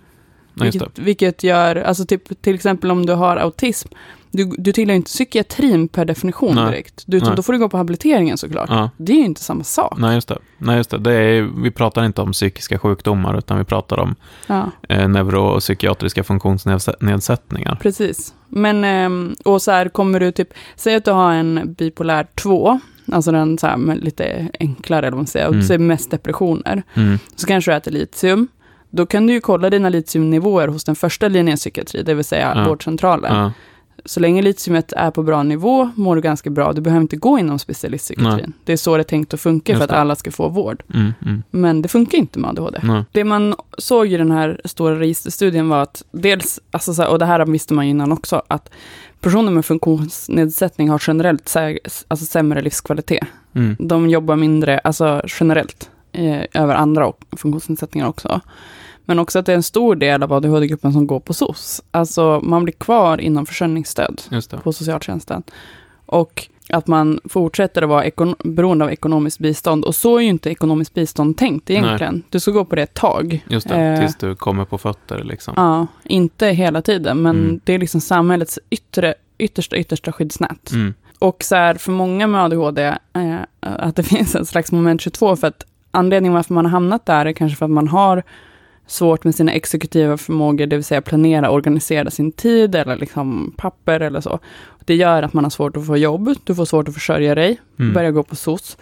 nej. Vilket, vilket gör, alltså typ, till exempel om du har autism, du, du tillhör inte psykiatrin per definition Nej. direkt. Du, utan Nej. då får du gå på habiliteringen såklart. Ja. Det är ju inte samma sak. Nej, just det. Nej, just det. det är, vi pratar inte om psykiska sjukdomar, utan vi pratar om Ja. eh, neuropsykiatriska funktionsnedsättningar. Precis. Men, ehm, och så här kommer du typ, säg att du har en bipolär 2, alltså den så här lite enklare, eller vad man säger, och Mm. ser mest depressioner, Mm. så kanske du äter litium. Då kan du ju kolla dina litiumnivåer hos den första linjen psykiatri, det vill säga Ja. vårdcentralen. Ja, Så länge litiumet är på bra nivå mår du ganska bra. Du behöver inte gå inom specialistpsykiatrin. Det är så det är tänkt att funka för att alla ska få vård. mm, mm, Men det funkar inte med ADHD. nej, Det man såg i den här stora registerstudien var att dels, alltså och det här visste man innan också, att personer med funktionsnedsättning har generellt sä, alltså sämre livskvalitet. mm, De jobbar mindre, alltså generellt, eh, över andra funktionsnedsättningar också. Men också att det är en stor del av ADHD-gruppen som går på SOS. Alltså man blir kvar inom försörjningsstöd på socialtjänsten. Och att man fortsätter att vara ekon- beroende av ekonomiskt bistånd. Och så är ju inte ekonomiskt bistånd tänkt egentligen. Du ska gå på det ett tag. Just det, Eh, tills du kommer på fötter liksom. Ja, inte hela tiden, men Mm. det är liksom samhällets yttre, yttersta, yttersta skyddsnät. Mm, Och så här, för många med ADHD, eh, att det finns en slags moment 22, för att anledningen varför man har hamnat där är kanske för att man har svårt med sina exekutiva förmågor, det vill säga planera organisera sin tid eller liksom papper eller så. Det gör att man har svårt att få jobb, du får svårt att försörja dig, Mm. börja gå på SOS.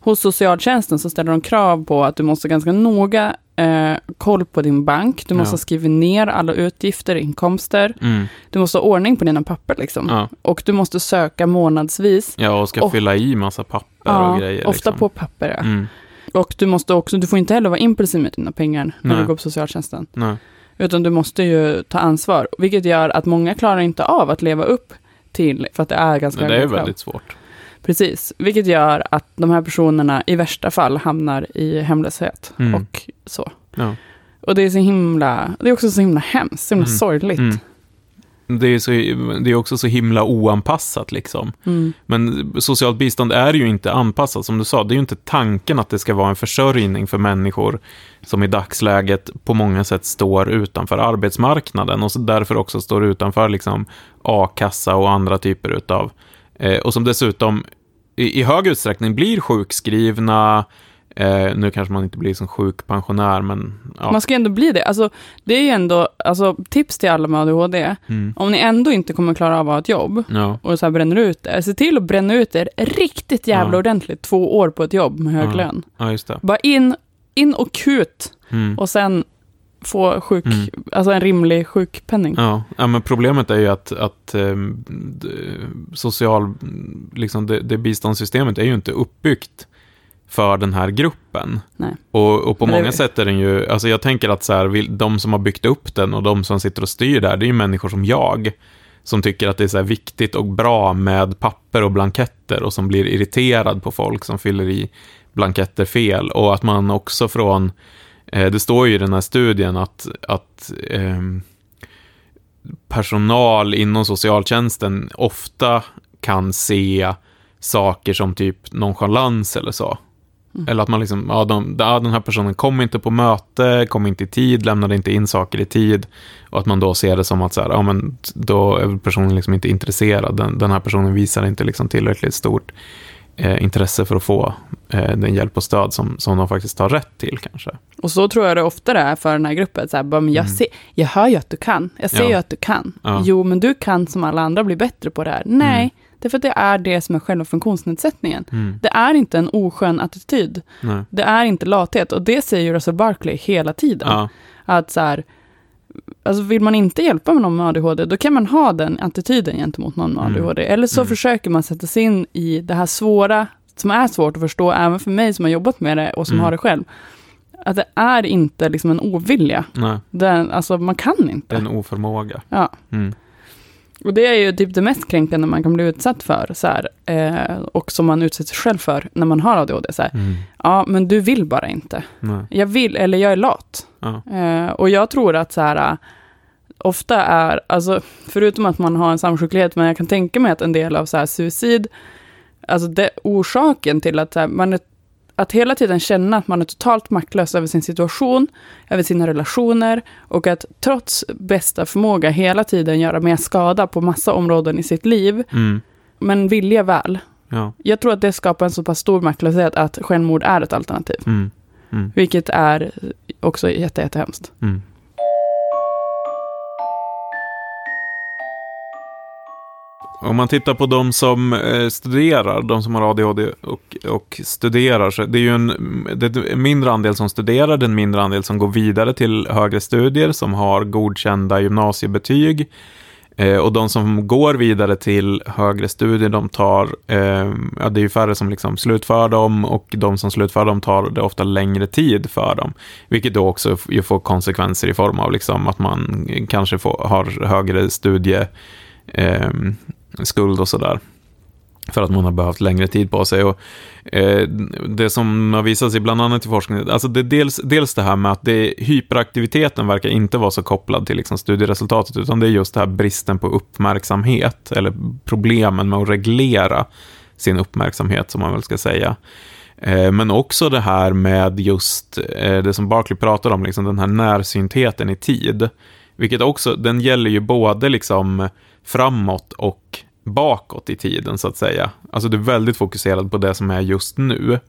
Hos socialtjänsten så ställer de krav på att du måste ganska noga eh, koll på din bank, du måste Ja. skriva ner alla utgifter, inkomster, Mm. du måste ha ordning på dina papper liksom. Ja. Och du måste söka månadsvis. ja, och ska Och- fylla i massa papper Ja, och grejer. ofta liksom. på papper. Ja. Mm. Och du måste också, du får inte heller vara impulsiv med dina pengar när Nej. du går på socialtjänsten. Nej. Utan du måste ju ta ansvar, vilket gör att många klarar inte av att leva upp till, för att det är ganska Men det är höga krav. väldigt svårt. Precis, vilket gör att de här personerna i värsta fall hamnar i hemlöshet Mm. och så. Ja. Och det är så himla, det är också så himla hemskt, så himla Mm. sorgligt. Mm. Det är, så, det är också så himla oanpassat liksom. Mm. Men socialt bistånd är ju inte anpassat, som du sa. Det är ju inte tanken att det ska vara en försörjning för människor som i dagsläget på många sätt står utanför arbetsmarknaden och därför också står utanför liksom a-kassa och andra typer utav, eh, och som dessutom i, i hög utsträckning blir sjukskrivna, eh, nu kanske man inte blir som sjukpensionär, men ja. Man ska ändå bli det. Alltså, det är ju ändå, alltså, tips till alla med ADHD. Mm. Om ni ändå inte kommer klara av att ha ett jobb Ja, och så här bränner ut det, se till att bränna ut det riktigt jävla Ja. ordentligt två år på ett jobb med hög lön. Bara in, in och kut Mm. och sen få sjuk, Mm. alltså en rimlig sjukpenning. Ja, ja, men problemet är ju att, att d- social, liksom det, det biståndssystemet är ju inte uppbyggt för den här gruppen. Och, och på Men det- många sätt är den ju, alltså jag tänker att så här, de som har byggt upp den och de som sitter och styr där, det är ju människor som jag, som tycker att det är så här viktigt och bra med papper och blanketter och som blir irriterad på folk som fyller i blanketter fel och att man också från, eh, det står ju i den här studien att, att ehm, personal inom socialtjänsten ofta kan se saker som typ nonchalans eller så. Mm. Eller att man liksom, ja, de, ja, den här personen kom inte på möte, kom inte i tid, lämnade inte in saker i tid. Och att man då ser det som att så här, ja, men då är personen liksom inte intresserad. Den, den här personen visar inte liksom tillräckligt stort eh, intresse för att få eh, den hjälp och stöd som, som de faktiskt har rätt till kanske. Och så tror jag det ofta är för den här gruppen. Så här, bara, men jag, Mm. ser, jag hör ju att du kan. Jag ser Ja. ju att du kan. Jo, men du kan som alla andra bli bättre på det här. Nej, Mm. Det är för att det är det som är själva funktionsnedsättningen. Mm. Det är inte en oskön attityd. Nej. Det är inte lathet. Och det säger ju Russell Barkley hela tiden. Ja, Att så här, alltså vill man inte hjälpa med någon med ADHD, då kan man ha den attityden gentemot någon med Mm. ADHD. Eller så Mm. försöker man sätta sig in i det här svåra, som är svårt att förstå, även för mig som har jobbat med det och som Mm. har det själv. Att det är inte liksom en ovilja. nej, Den, alltså man kan det inte. är en oförmåga. Ja. Mm. Och det är ju typ det mest kränkande man kan bli utsatt för. Så här, eh, och som man utsätter sig själv för när man har ADHD. Så här, Mm. ja, men du vill bara inte. Nej. Jag vill, eller jag är lat. Ja. Eh, och jag tror att så här, äh, ofta är, alltså, förutom att man har en samsjuklighet, men jag kan tänka mig att en del av så här, suicid, alltså det, orsaken till att, så här, man är, att hela tiden känna att man är totalt maktlös över sin situation, över sina relationer, och att trots bästa förmåga hela tiden göra mer skada på massa områden i sitt liv, Mm. men vilja väl. Ja. Jag tror att det skapar en så pass stor maktlöshet att självmord är ett alternativ, Mm. Mm. vilket är också jätte, jättehemskt. Mm. Om man tittar på de som eh, studerar, de som har ADHD och, och studerar, så det är ju en, det är en mindre andel som studerar, det är en mindre andel som går vidare till högre studier, som har godkända gymnasiebetyg. Eh, och de som går vidare till högre studier, de tar, eh, ja det är ju färre som liksom slutför dem och de som slutför dem tar det ofta längre tid för dem. Vilket då också ju får konsekvenser i form av liksom att man kanske får, har högre studie, eh, skuld och sådär. För att man har behövt längre tid på sig. Och, eh, det som har visat sig bland annat i forskningen, alltså det är dels, dels det här med att det, hyperaktiviteten verkar inte vara så kopplad till liksom studieresultatet, utan det är just det här bristen på uppmärksamhet, eller problemen med att reglera sin uppmärksamhet, som man väl ska säga. Eh, Men också det här med just eh, det som Barkley pratar om, liksom den här närsyntheten i tid. Vilket också, den gäller ju både liksom framåt och bakåt i tiden så att säga. Alltså du är väldigt fokuserad på det som är just nu.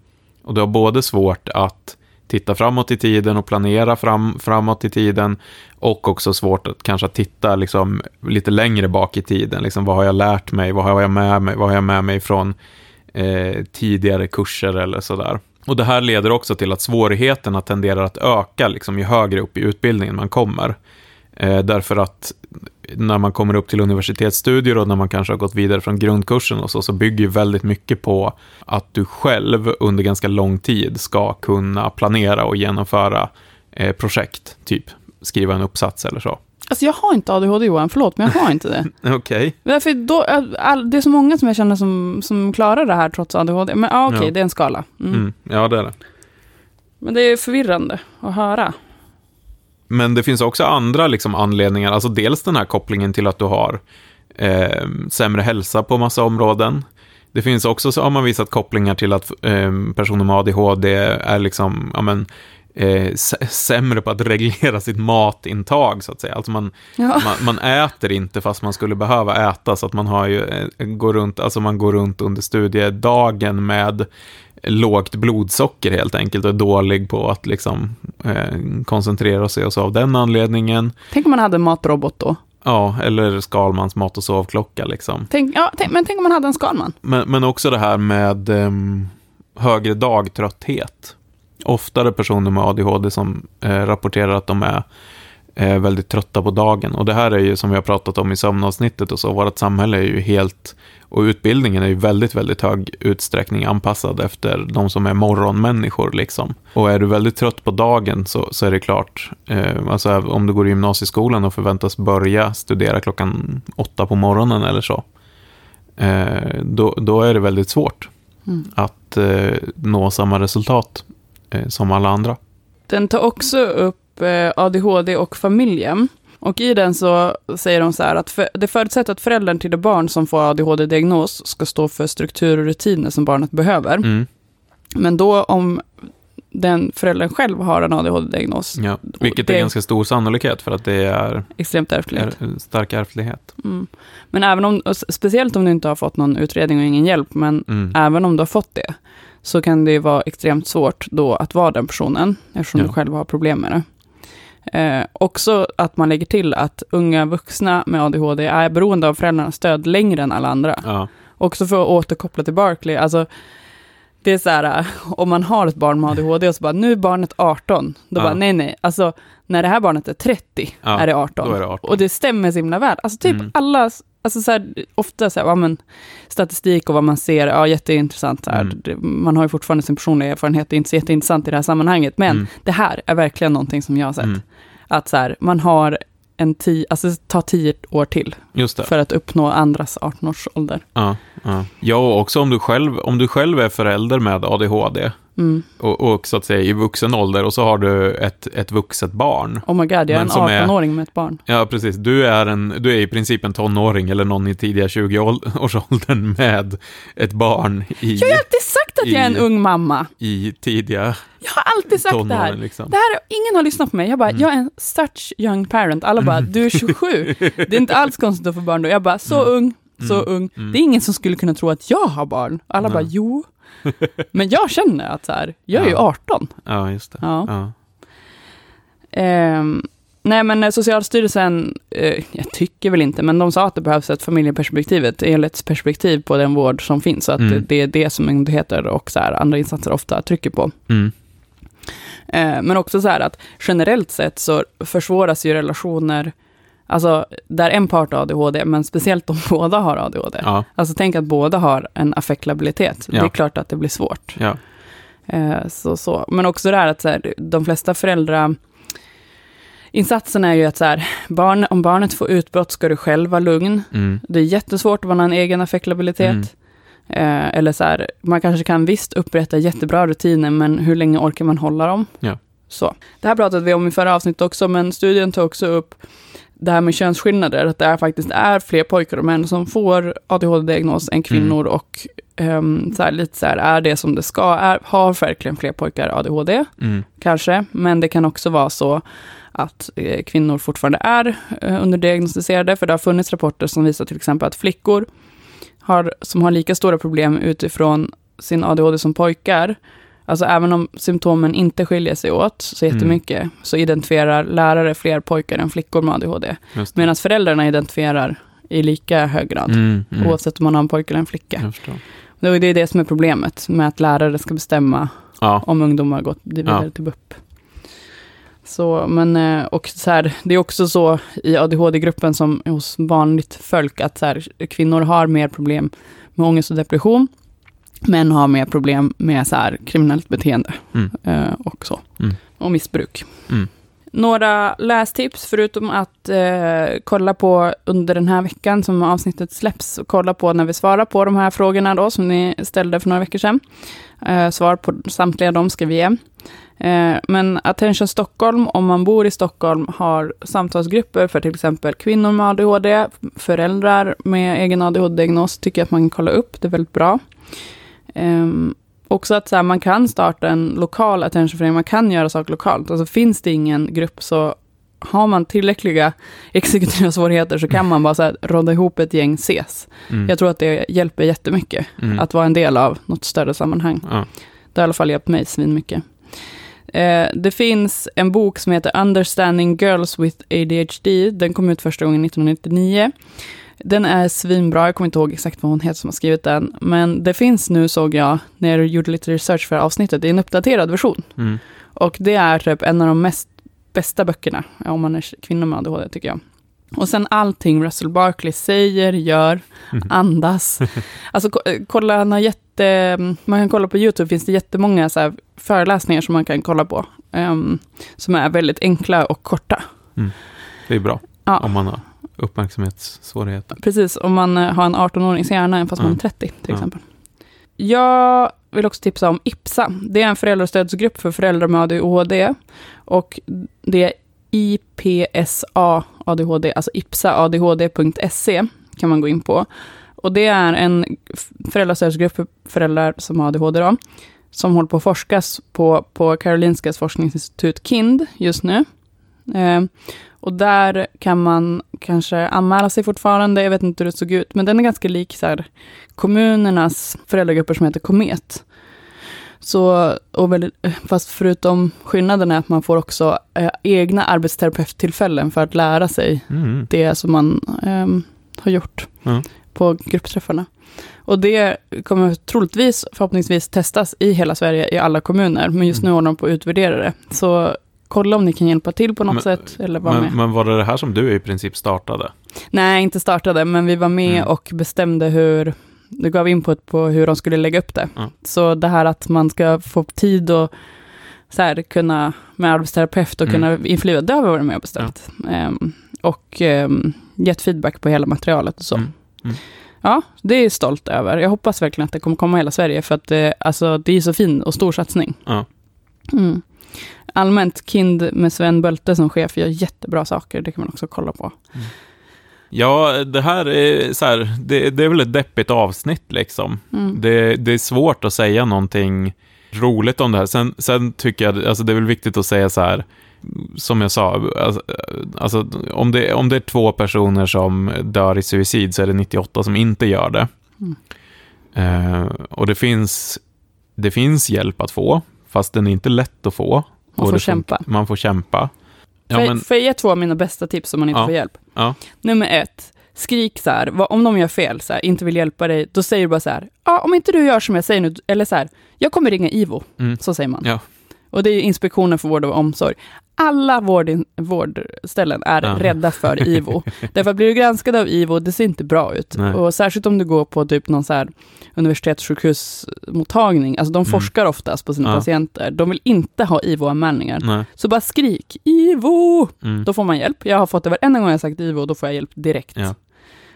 Och du har både svårt att titta framåt i tiden och planera fram, framåt i tiden. Och också svårt att kanske titta liksom, lite längre bak i tiden. Liksom, vad har jag lärt mig? Vad har jag med mig, vad har jag med mig från eh, tidigare kurser eller sådär. Och det här leder också till att svårigheterna tenderar att öka liksom, ju högre upp i utbildningen man kommer. Eh, därför att när man kommer upp till universitetsstudier och när man kanske har gått vidare från grundkursen och så, så bygger ju väldigt mycket på att du själv under ganska lång tid ska kunna planera och genomföra eh, projekt, typ skriva en uppsats eller så. Alltså jag har inte ADHD Johan, förlåt, men jag har inte det. Okej. Då, all, det är så många som jag känner som, som klarar det här trots ADHD. Men ah, okej, okay, Ja. det är en skala. Mm. Mm. Ja, det är det. Men det är förvirrande att höra. Men det finns också andra liksom, anledningar, alltså dels den här kopplingen till att du har eh, sämre hälsa på massa områden. Det finns också, så har man visat kopplingar till att eh, personer med ADHD är liksom, ja men, eh, sä- sämre på att reglera sitt matintag, så att säga. Alltså man, Ja. man, man äter inte fast man skulle behöva äta, så att man har ju, eh, går runt, alltså man går runt under studiedagen med lågt blodsocker helt enkelt och är dålig på att liksom eh, koncentrera sig och så av den anledningen. Tänk om man hade en matrobot då. Ja, eller Skalmans mat och sovklocka liksom. Tänk, ja, tänk, men tänk om man hade en Skalman. Men, men också det här med ehm, högre dagtrötthet. Oftare personer med ADHD som eh, rapporterar att de är eh, väldigt trötta på dagen. Och det här är ju som vi har pratat om i sömnavsnittet och så, vårt samhälle är ju helt, och utbildningen är ju väldigt, väldigt hög utsträckning anpassad efter de som är morgonmänniskor liksom. Och är du väldigt trött på dagen så, så är det klart, eh, alltså om du går i gymnasieskolan och förväntas börja studera klockan åtta på morgonen eller så, eh, då, då är det väldigt svårt Mm. att eh, nå samma resultat eh, som alla andra. Den tar också upp eh, ADHD och familjen. Och i den så säger de så här att för, det förutsätter att föräldern till det barn som får ADHD-diagnos ska stå för struktur och rutiner som barnet behöver. Mm. Men då om den föräldern själv har en ADHD-diagnos, Ja, vilket är ganska stor sannolikhet för att det är, extremt ärftligt. är stark ärftlighet. Mm. Men även om, speciellt om du inte har fått någon utredning och ingen hjälp, men Mm. även om du har fått det, så kan det ju vara extremt svårt då att vara den personen, eftersom Ja. du själv har problem med det. Eh, också att man lägger till att unga vuxna med ADHD är beroende av föräldrarnas stöd längre än alla andra. Ja, Också för att återkoppla till Barkley, alltså det är så här, om man har ett barn med ADHD och så bara, nu är barnet 18, då Ja. bara, nej nej, alltså när det här barnet är 30 Ja, är det 18. då är det 18. Och det stämmer så himla väl. Alltså typ Mm. alla, alltså så här, ofta så här, ja, men, statistik och vad man ser, ja jätteintressant. Så här. Mm. Man har ju fortfarande sin personliga erfarenhet, det är inte så jätteintressant i det här sammanhanget, men Mm. det här är verkligen någonting som jag har sett. Mm. Att så här, man har en tio, alltså tar tio år till för att uppnå andras 18-årsålder. Ja, ja. ja, och också om du, själv, om du själv är förälder med ADHD Mm. och, och så att säga i vuxen ålder och så har du ett, ett vuxet barn. Oh my god, jag är en som är- 18-åring med ett barn. Ja, precis. Du är, en, du är i princip en tonåring eller någon i tidiga 20-årsåldern med ett barn i, Jag har alltid sagt att jag är en I- ung mamma. i tidiga Jag har alltid sagt det här. Liksom. Det här, ingen har lyssnat på mig. Jag bara, Mm. jag är en such young parent. Alla bara, du är 27. Det är inte alls konstigt att få barn då. Jag bara, så Mm. ung, så Mm. ung. Mm. Det är ingen som skulle kunna tro att jag har barn. Alla Nej. bara, jo. Men jag känner att så här, jag är ju Ja. 18. Ja, just det. Ja. Ja. Ehm, nej, men eh, Socialstyrelsen, eh, jag tycker väl inte, men de sa att det behövs ett familjeperspektiv, ett helhetsperspektiv på den vård som finns. Så att Mm. det, är det som myndigheter och så här, andra insatser ofta trycker på. Mm. Eh, men också så här att generellt sett så försvåras ju relationer, alltså där en part har ADHD, men speciellt om båda har ADHD. Ja, Alltså tänk att båda har en affektlabilitet. Det är Ja. klart att det blir svårt. ja. Eh, så, så. Men också det här att så här, de flesta föräldrar Insatsen är ju att så här, barn, om barnet får utbrott ska du själv vara lugn. Mm. Det är jättesvårt om man har en egen affektlabilitet. Mm. Eh, eller så här, man kanske kan visst upprätta jättebra rutiner, men hur länge orkar man hålla dem? Ja. Så. Det här pratade vi om i förra avsnittet också, men studien tar också upp det här med könsskillnader, att det är faktiskt är fler pojkar och män som får ADHD-diagnos än kvinnor och ehm, så här, lite så här, är det som det ska? Är, har verkligen fler pojkar ADHD? Mm. Kanske, men det kan också vara så att eh, kvinnor fortfarande är eh, underdiagnostiserade, för det har funnits rapporter som visar till exempel att flickor har, som har lika stora problem utifrån sin ADHD som pojkar, Alltså även om symptomen inte skiljer sig åt så jättemycket, så identifierar lärare fler pojkar än flickor med ADHD. Medan föräldrarna identifierar i lika hög grad, Mm, mm. oavsett om man har en pojke eller en flicka. Det är det som är problemet med att lärare ska bestämma Ja, om ungdomar gått vidare Ja. till BUP. Så, men, eh, och så här, det är också så i ADHD-gruppen som hos vanligt folk att så här, kvinnor har mer problem med ångest och depression. Män har mer problem med så här, kriminellt beteende Mm. eh, och så. Mm. Och missbruk. Mm. Några lästips, förutom att eh, kolla på under den här veckan som avsnittet släpps, och kolla på när vi svarar på de här frågorna då, som ni ställde för några veckor sedan. Eh, svar på samtliga de ska vi ge. Eh, men Attention Stockholm, om man bor i Stockholm, har samtalsgrupper för till exempel kvinnor med ADHD, föräldrar med egen ADHD-diagnos, tycker jag att man kan kolla upp, det är väldigt bra. Ehm, också att så här, man kan starta en lokal attentionförening, man kan göra saker lokalt. Alltså finns det ingen grupp så har man tillräckliga exekutiva svårigheter så kan man bara så här, råda ihop ett gäng ses. mm. Jag tror att det hjälper jättemycket Mm. att vara en del av något större sammanhang. ja. Det har i alla fall hjälpt mig svinmycket. Eh, det finns en bok som heter Understanding Girls with ADHD. Den kom ut första gången 1999. Den är svinbra, jag kommer inte ihåg exakt vad hon heter som har skrivit den. Men det finns nu, såg jag, när jag gjorde lite research för avsnittet, i en uppdaterad version. Mm. Och det är typ en av de mest bästa böckerna, om man är kvinna med ADHD, tycker jag. Och sen allting Russell Barkley säger, gör, Mm. andas. Alltså ko- kolla, han har jätte, man kan kolla på YouTube, finns det jättemånga så här föreläsningar som man kan kolla på. ehm, som är väldigt enkla och korta. Det är bra Ja. om man har uppmärksamhetssvårigheter. Precis, om man eh, har en 18-årings hjärna, även fast man är Mm. 30 till exempel. Jag vill också tipsa om IPSA. Det är en föräldrastödsgrupp för föräldrar med ADHD. Och det är IPSA ADHD, alltså ipsaadhd.se kan man gå in på. Och det är en föräldrastödsgrupp för föräldrar som har ADHD då, som håller på att forskas på, på Karolinskas forskningsinstitut KIND just nu. Eh, och där kan man kanske anmäla sig fortfarande, jag vet inte hur det såg ut, men den är ganska lik så här, kommunernas föräldragrupper som heter Komet. Så, och väldigt, fast förutom skillnaden är att man får också eh, egna arbetsterapeuttillfällen för att lära sig Mm. det som man ehm, har gjort Ja. på gruppträffarna. Och det kommer troligtvis, förhoppningsvis, testas i hela Sverige, i alla kommuner. Men just nu Mm. håller de på att utvärdera det. Så kolla om ni kan hjälpa till på något Men- sätt, eller vara med. Men, men var det det här som du i princip startade? Nej, inte startade, men vi var med Mm. och bestämde hur, det gav input på hur de skulle lägga upp det. Ja. Så det här att man ska få tid och så här, kunna, med arbetsterapeut och Mm. kunna införliva, det har vi varit med och bestämt. Ehm, och um, gett feedback på hela materialet och så. Mm. Mm. Ja, det är jag stolt över. Jag hoppas verkligen att det kommer komma hela Sverige, för att det, alltså, det är så fin och stor satsning. Ja. Mm. Allmänt, Kind med Sven Bölte som chef gör jättebra saker, det kan man också kolla på. Ja, det här är så här, det, det är väl ett deppigt avsnitt liksom. Mm. Det, det är svårt att säga någonting roligt om det här. Sen, sen tycker jag, alltså det är väl viktigt att säga så här, som jag sa, alltså, alltså om, det, om det är två personer som dör i suicid så är det 98 som inte gör det. Mm. Eh, och det finns, det finns hjälp att få, fast den är inte lätt att få. Man får kämpa. Man får kämpa. Ja, men, får jag ge två av mina bästa tips om man inte Ja. får hjälp? ja, Nummer ett, skrik så här, om de gör fel, så här, inte vill hjälpa dig, då säger du bara så här, ja, om inte du gör som jag säger nu, eller så här, jag kommer ringa IVO, mm, så säger man. Ja. Och det är Inspektionen för vård och omsorg. Alla vård, vårdställen är Ja. rädda för IVO. Därför att blir du granskad av IVO, det ser inte bra ut. Nej. Och särskilt om du går på typ någon så här universitetssjukhusmottagning, alltså de Mm. forskar oftast på sina Ja. patienter. De vill inte ha IVO-anmälningar. Så bara skrik IVO! mm, Då får man hjälp. Jag har fått det varenda gång jag sagt IVO, då får jag hjälp direkt. Ja.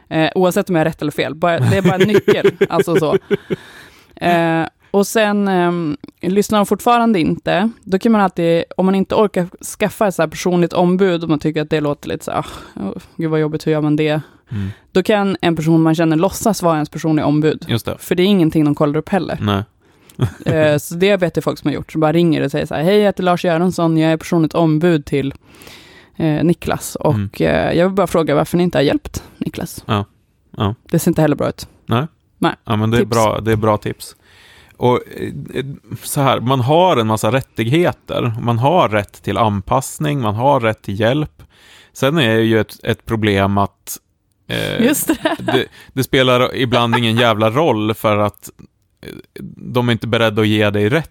Eh, oavsett om jag har rätt eller fel. Bara, det är bara en nyckel. alltså så. Eh, och sen, ehm, lyssnar de fortfarande inte, då kan man alltid, om man inte orkar skaffa ett så här personligt ombud, om man tycker att det låter lite så här, oh, gud vad jobbigt, hur gör man det? mm, Då kan en person man känner låtsas vara ens personliga ombud. just det. För det är ingenting de kollar upp heller. Nej. Eh, så det vet jag folk som har gjort, som bara ringer och säger så här, hej jag heter Lars Göransson, jag är personligt ombud till eh, Niklas och Mm. eh, jag vill bara fråga varför ni inte har hjälpt Niklas. Ja. Ja. Det ser inte heller bra ut. Nej. Nej. Ja, men det är, Tips. bra, det är bra tips. Och eh, så här, man har en massa rättigheter. Man har rätt till anpassning, man har rätt till hjälp. Sen är det ju ett, ett problem att eh, Just det. det, det spelar ibland ingen jävla roll för att eh, de är inte beredda att ge dig rätt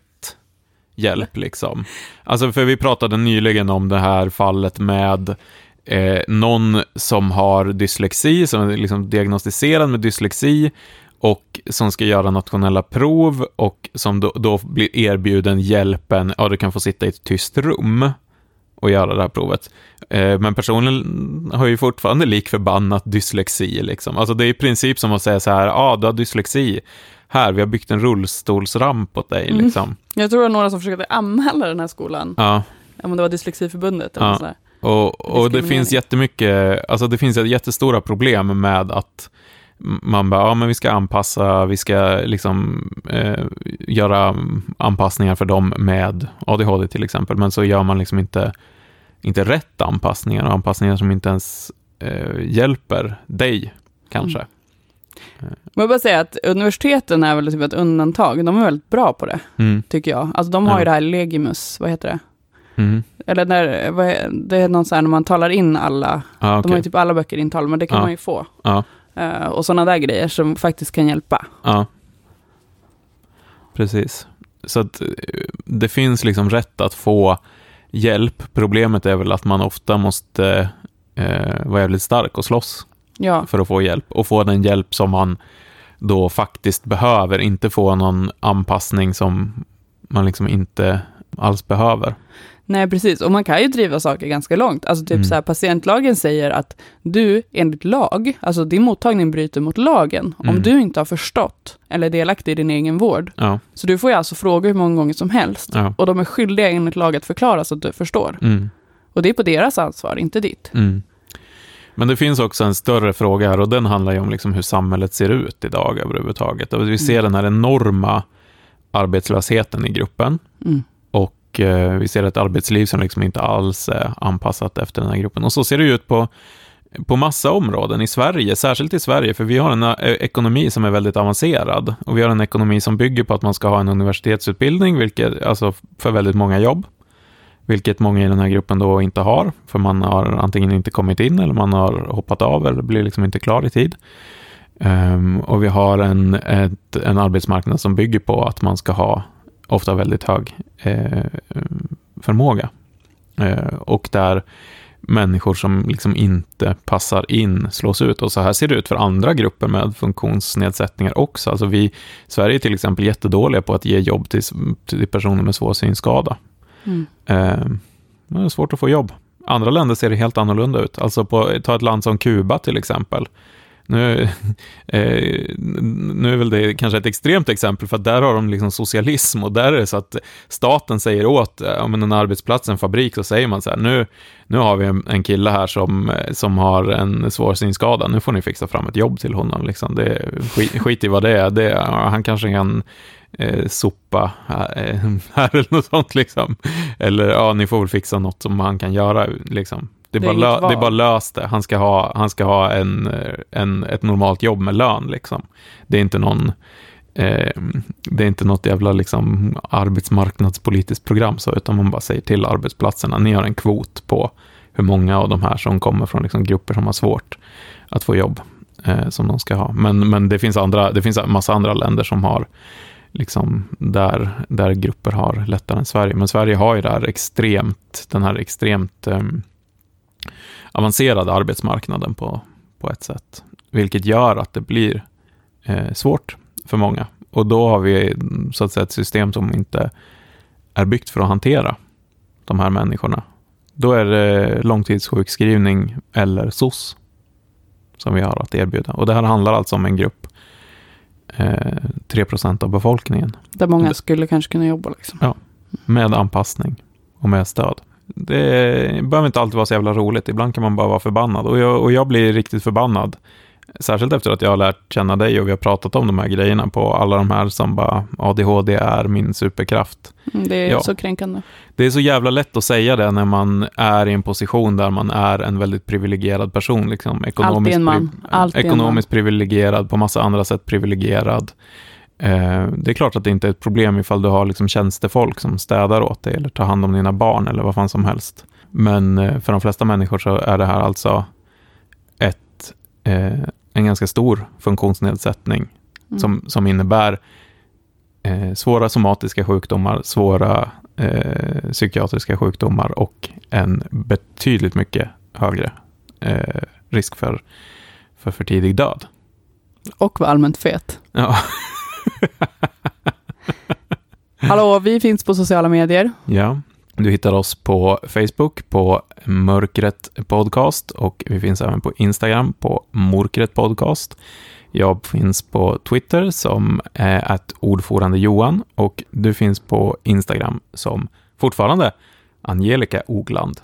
hjälp liksom. Alltså för vi pratade nyligen om det här fallet med eh, någon som har dyslexi, som är liksom diagnostiserad med dyslexi och som ska göra nationella prov och som då, då blir erbjuden hjälpen, ja du kan få sitta i ett tyst rum och göra det här provet. Eh, men personen har ju fortfarande lik förbannat dyslexi. Liksom. Alltså det är i princip som att säga så här, ja ah, du har dyslexi, här, vi har byggt en rullstolsramp åt dig. Mm. Liksom. Jag tror det var några som försökte anmäla den här skolan. Ja. Om det var Dyslexiförbundet eller Ja. sådär. Och, och det finns jättemycket, alltså det finns jättestora problem med att man bara, ja men vi ska anpassa, vi ska liksom eh, göra anpassningar för dem med ADHD till exempel, men så gör man liksom inte, inte rätt anpassningar, och anpassningar som inte ens eh, hjälper dig, kanske. Men jag vill bara säga att universiteten är väl typ ett undantag. De är väldigt bra på det, Mm. tycker jag. Alltså de har Ja. ju det här Legimus, vad heter det? Mm. Eller när, vad det är någon sån här när man talar in alla, Ja, de har ju typ alla böcker intalade, men det kan Ja. man ju få. Ja. Eh, och sådana där grejer som faktiskt kan hjälpa. Ja. Precis. Så att eh, det finns liksom rätt att få hjälp. Problemet är väl att man ofta måste eh, vara jävligt stark och slåss Ja, för att få hjälp. Och få den hjälp som man då faktiskt behöver. Inte få någon anpassning som man liksom inte alls behöver. Nej precis. Och man kan ju driva saker ganska långt. Alltså typ Mm. så här, patientlagen säger att du enligt lag, alltså din mottagning bryter mot lagen om Mm. du inte har förstått eller är delaktig i din egen vård. Ja, Så du får ju alltså fråga hur många gånger som helst. ja. Och de är skyldiga enligt lag att förklara så att du förstår. Mm. Och det är på deras ansvar, inte ditt. Mm. Men det finns också en större fråga här och den handlar ju om liksom hur samhället ser ut idag överhuvudtaget. Vi ser den här enorma arbetslösheten i gruppen Mm och eh, vi ser ett arbetsliv som liksom inte alls är anpassat efter den här gruppen. Och så ser det ut på, på massa områden i Sverige, särskilt i Sverige, för vi har en eh, ekonomi som är väldigt avancerad och vi har en ekonomi som bygger på att man ska ha en universitetsutbildning, vilket, alltså för väldigt många jobb vilket många i den här gruppen då inte har, för man har antingen inte kommit in eller man har hoppat av eller blir liksom inte klar i tid. Um, och vi har en, ett, en arbetsmarknad som bygger på att man ska ha ofta väldigt hög eh, förmåga. Eh, och där människor som liksom inte passar in slås ut. Och så här ser det ut för andra grupper med funktionsnedsättningar också. Alltså vi, Sverige är till exempel jättedåliga på att ge jobb till, till personer med svår synskada. Mm. Eh, det är svårt att få jobb. Andra länder ser det helt annorlunda ut. Alltså på, ta ett land som Kuba till exempel. Nu, eh, nu är väl det kanske ett extremt exempel, för att där har de liksom socialism och där är det så att staten säger åt eh, om en arbetsplats, en fabrik, så säger man så här, nu, nu har vi en, en kille här som, eh, som har en svår synskada, nu får ni fixa fram ett jobb till honom. Liksom. Det, skit, skit i vad det är, det, han kanske kan eh, sopa här, eh, här eller något sånt liksom. Eller ja, ni får väl fixa något som han kan göra liksom. Det är, Det är bara, lö, det är bara löst det. Han ska ha, han ska ha en, en, ett normalt jobb med lön liksom. Det är inte någon eh, det är inte något jävla liksom, arbetsmarknadspolitiskt program, så, utan man bara säger till arbetsplatserna, ni har en kvot på hur många av de här som kommer från liksom, grupper som har svårt att få jobb eh, som de ska ha. Men, men det, finns andra, det finns en massa andra länder som har liksom där, där grupper har lättare än Sverige. Men Sverige har ju det här extremt, den här extremt eh, avancerade arbetsmarknaden på, på ett sätt. Vilket gör att det blir eh, svårt för många. Och då har vi så att säga ett system som inte är byggt för att hantera de här människorna. Då är det långtidssjukskrivning eller SOS som vi har att erbjuda. Och det här handlar alltså om en grupp, eh, 3% av befolkningen, Där många skulle kanske kunna jobba. Liksom. med anpassning och med stöd. Det behöver inte alltid vara så jävla roligt, ibland kan man bara vara förbannad. Och jag, och jag blir riktigt förbannad, särskilt efter att jag har lärt känna dig och vi har pratat om de här grejerna på alla de här som bara ADHD är min superkraft. Mm, Det är Ja. så kränkande. Det är så jävla lätt att säga det när man är i en position där man är en väldigt privilegierad person. Liksom. Ekonomiskt, Alltid en man. Alltid en ekonomiskt privilegierad, på massa andra sätt privilegierad. Eh, det är klart att det inte är ett problem ifall du har liksom tjänstefolk som städar åt dig eller tar hand om dina barn eller vad fan som helst. Men eh, för de flesta människor så är det här alltså ett, eh, en ganska stor funktionsnedsättning Mm. som, som innebär svåra somatiska sjukdomar, svåra eh, psykiatriska sjukdomar och en betydligt mycket högre eh, risk för, för för tidig död. Och var allmänt fet. Ja. Hallå, vi finns på sociala medier. ja. Du hittar oss på Facebook på Mörkret Podcast och vi finns även på Instagram på Mörkret Podcast. Jag finns på Twitter som är att ordförande Johan och du finns på Instagram som fortfarande Angelica Ogland.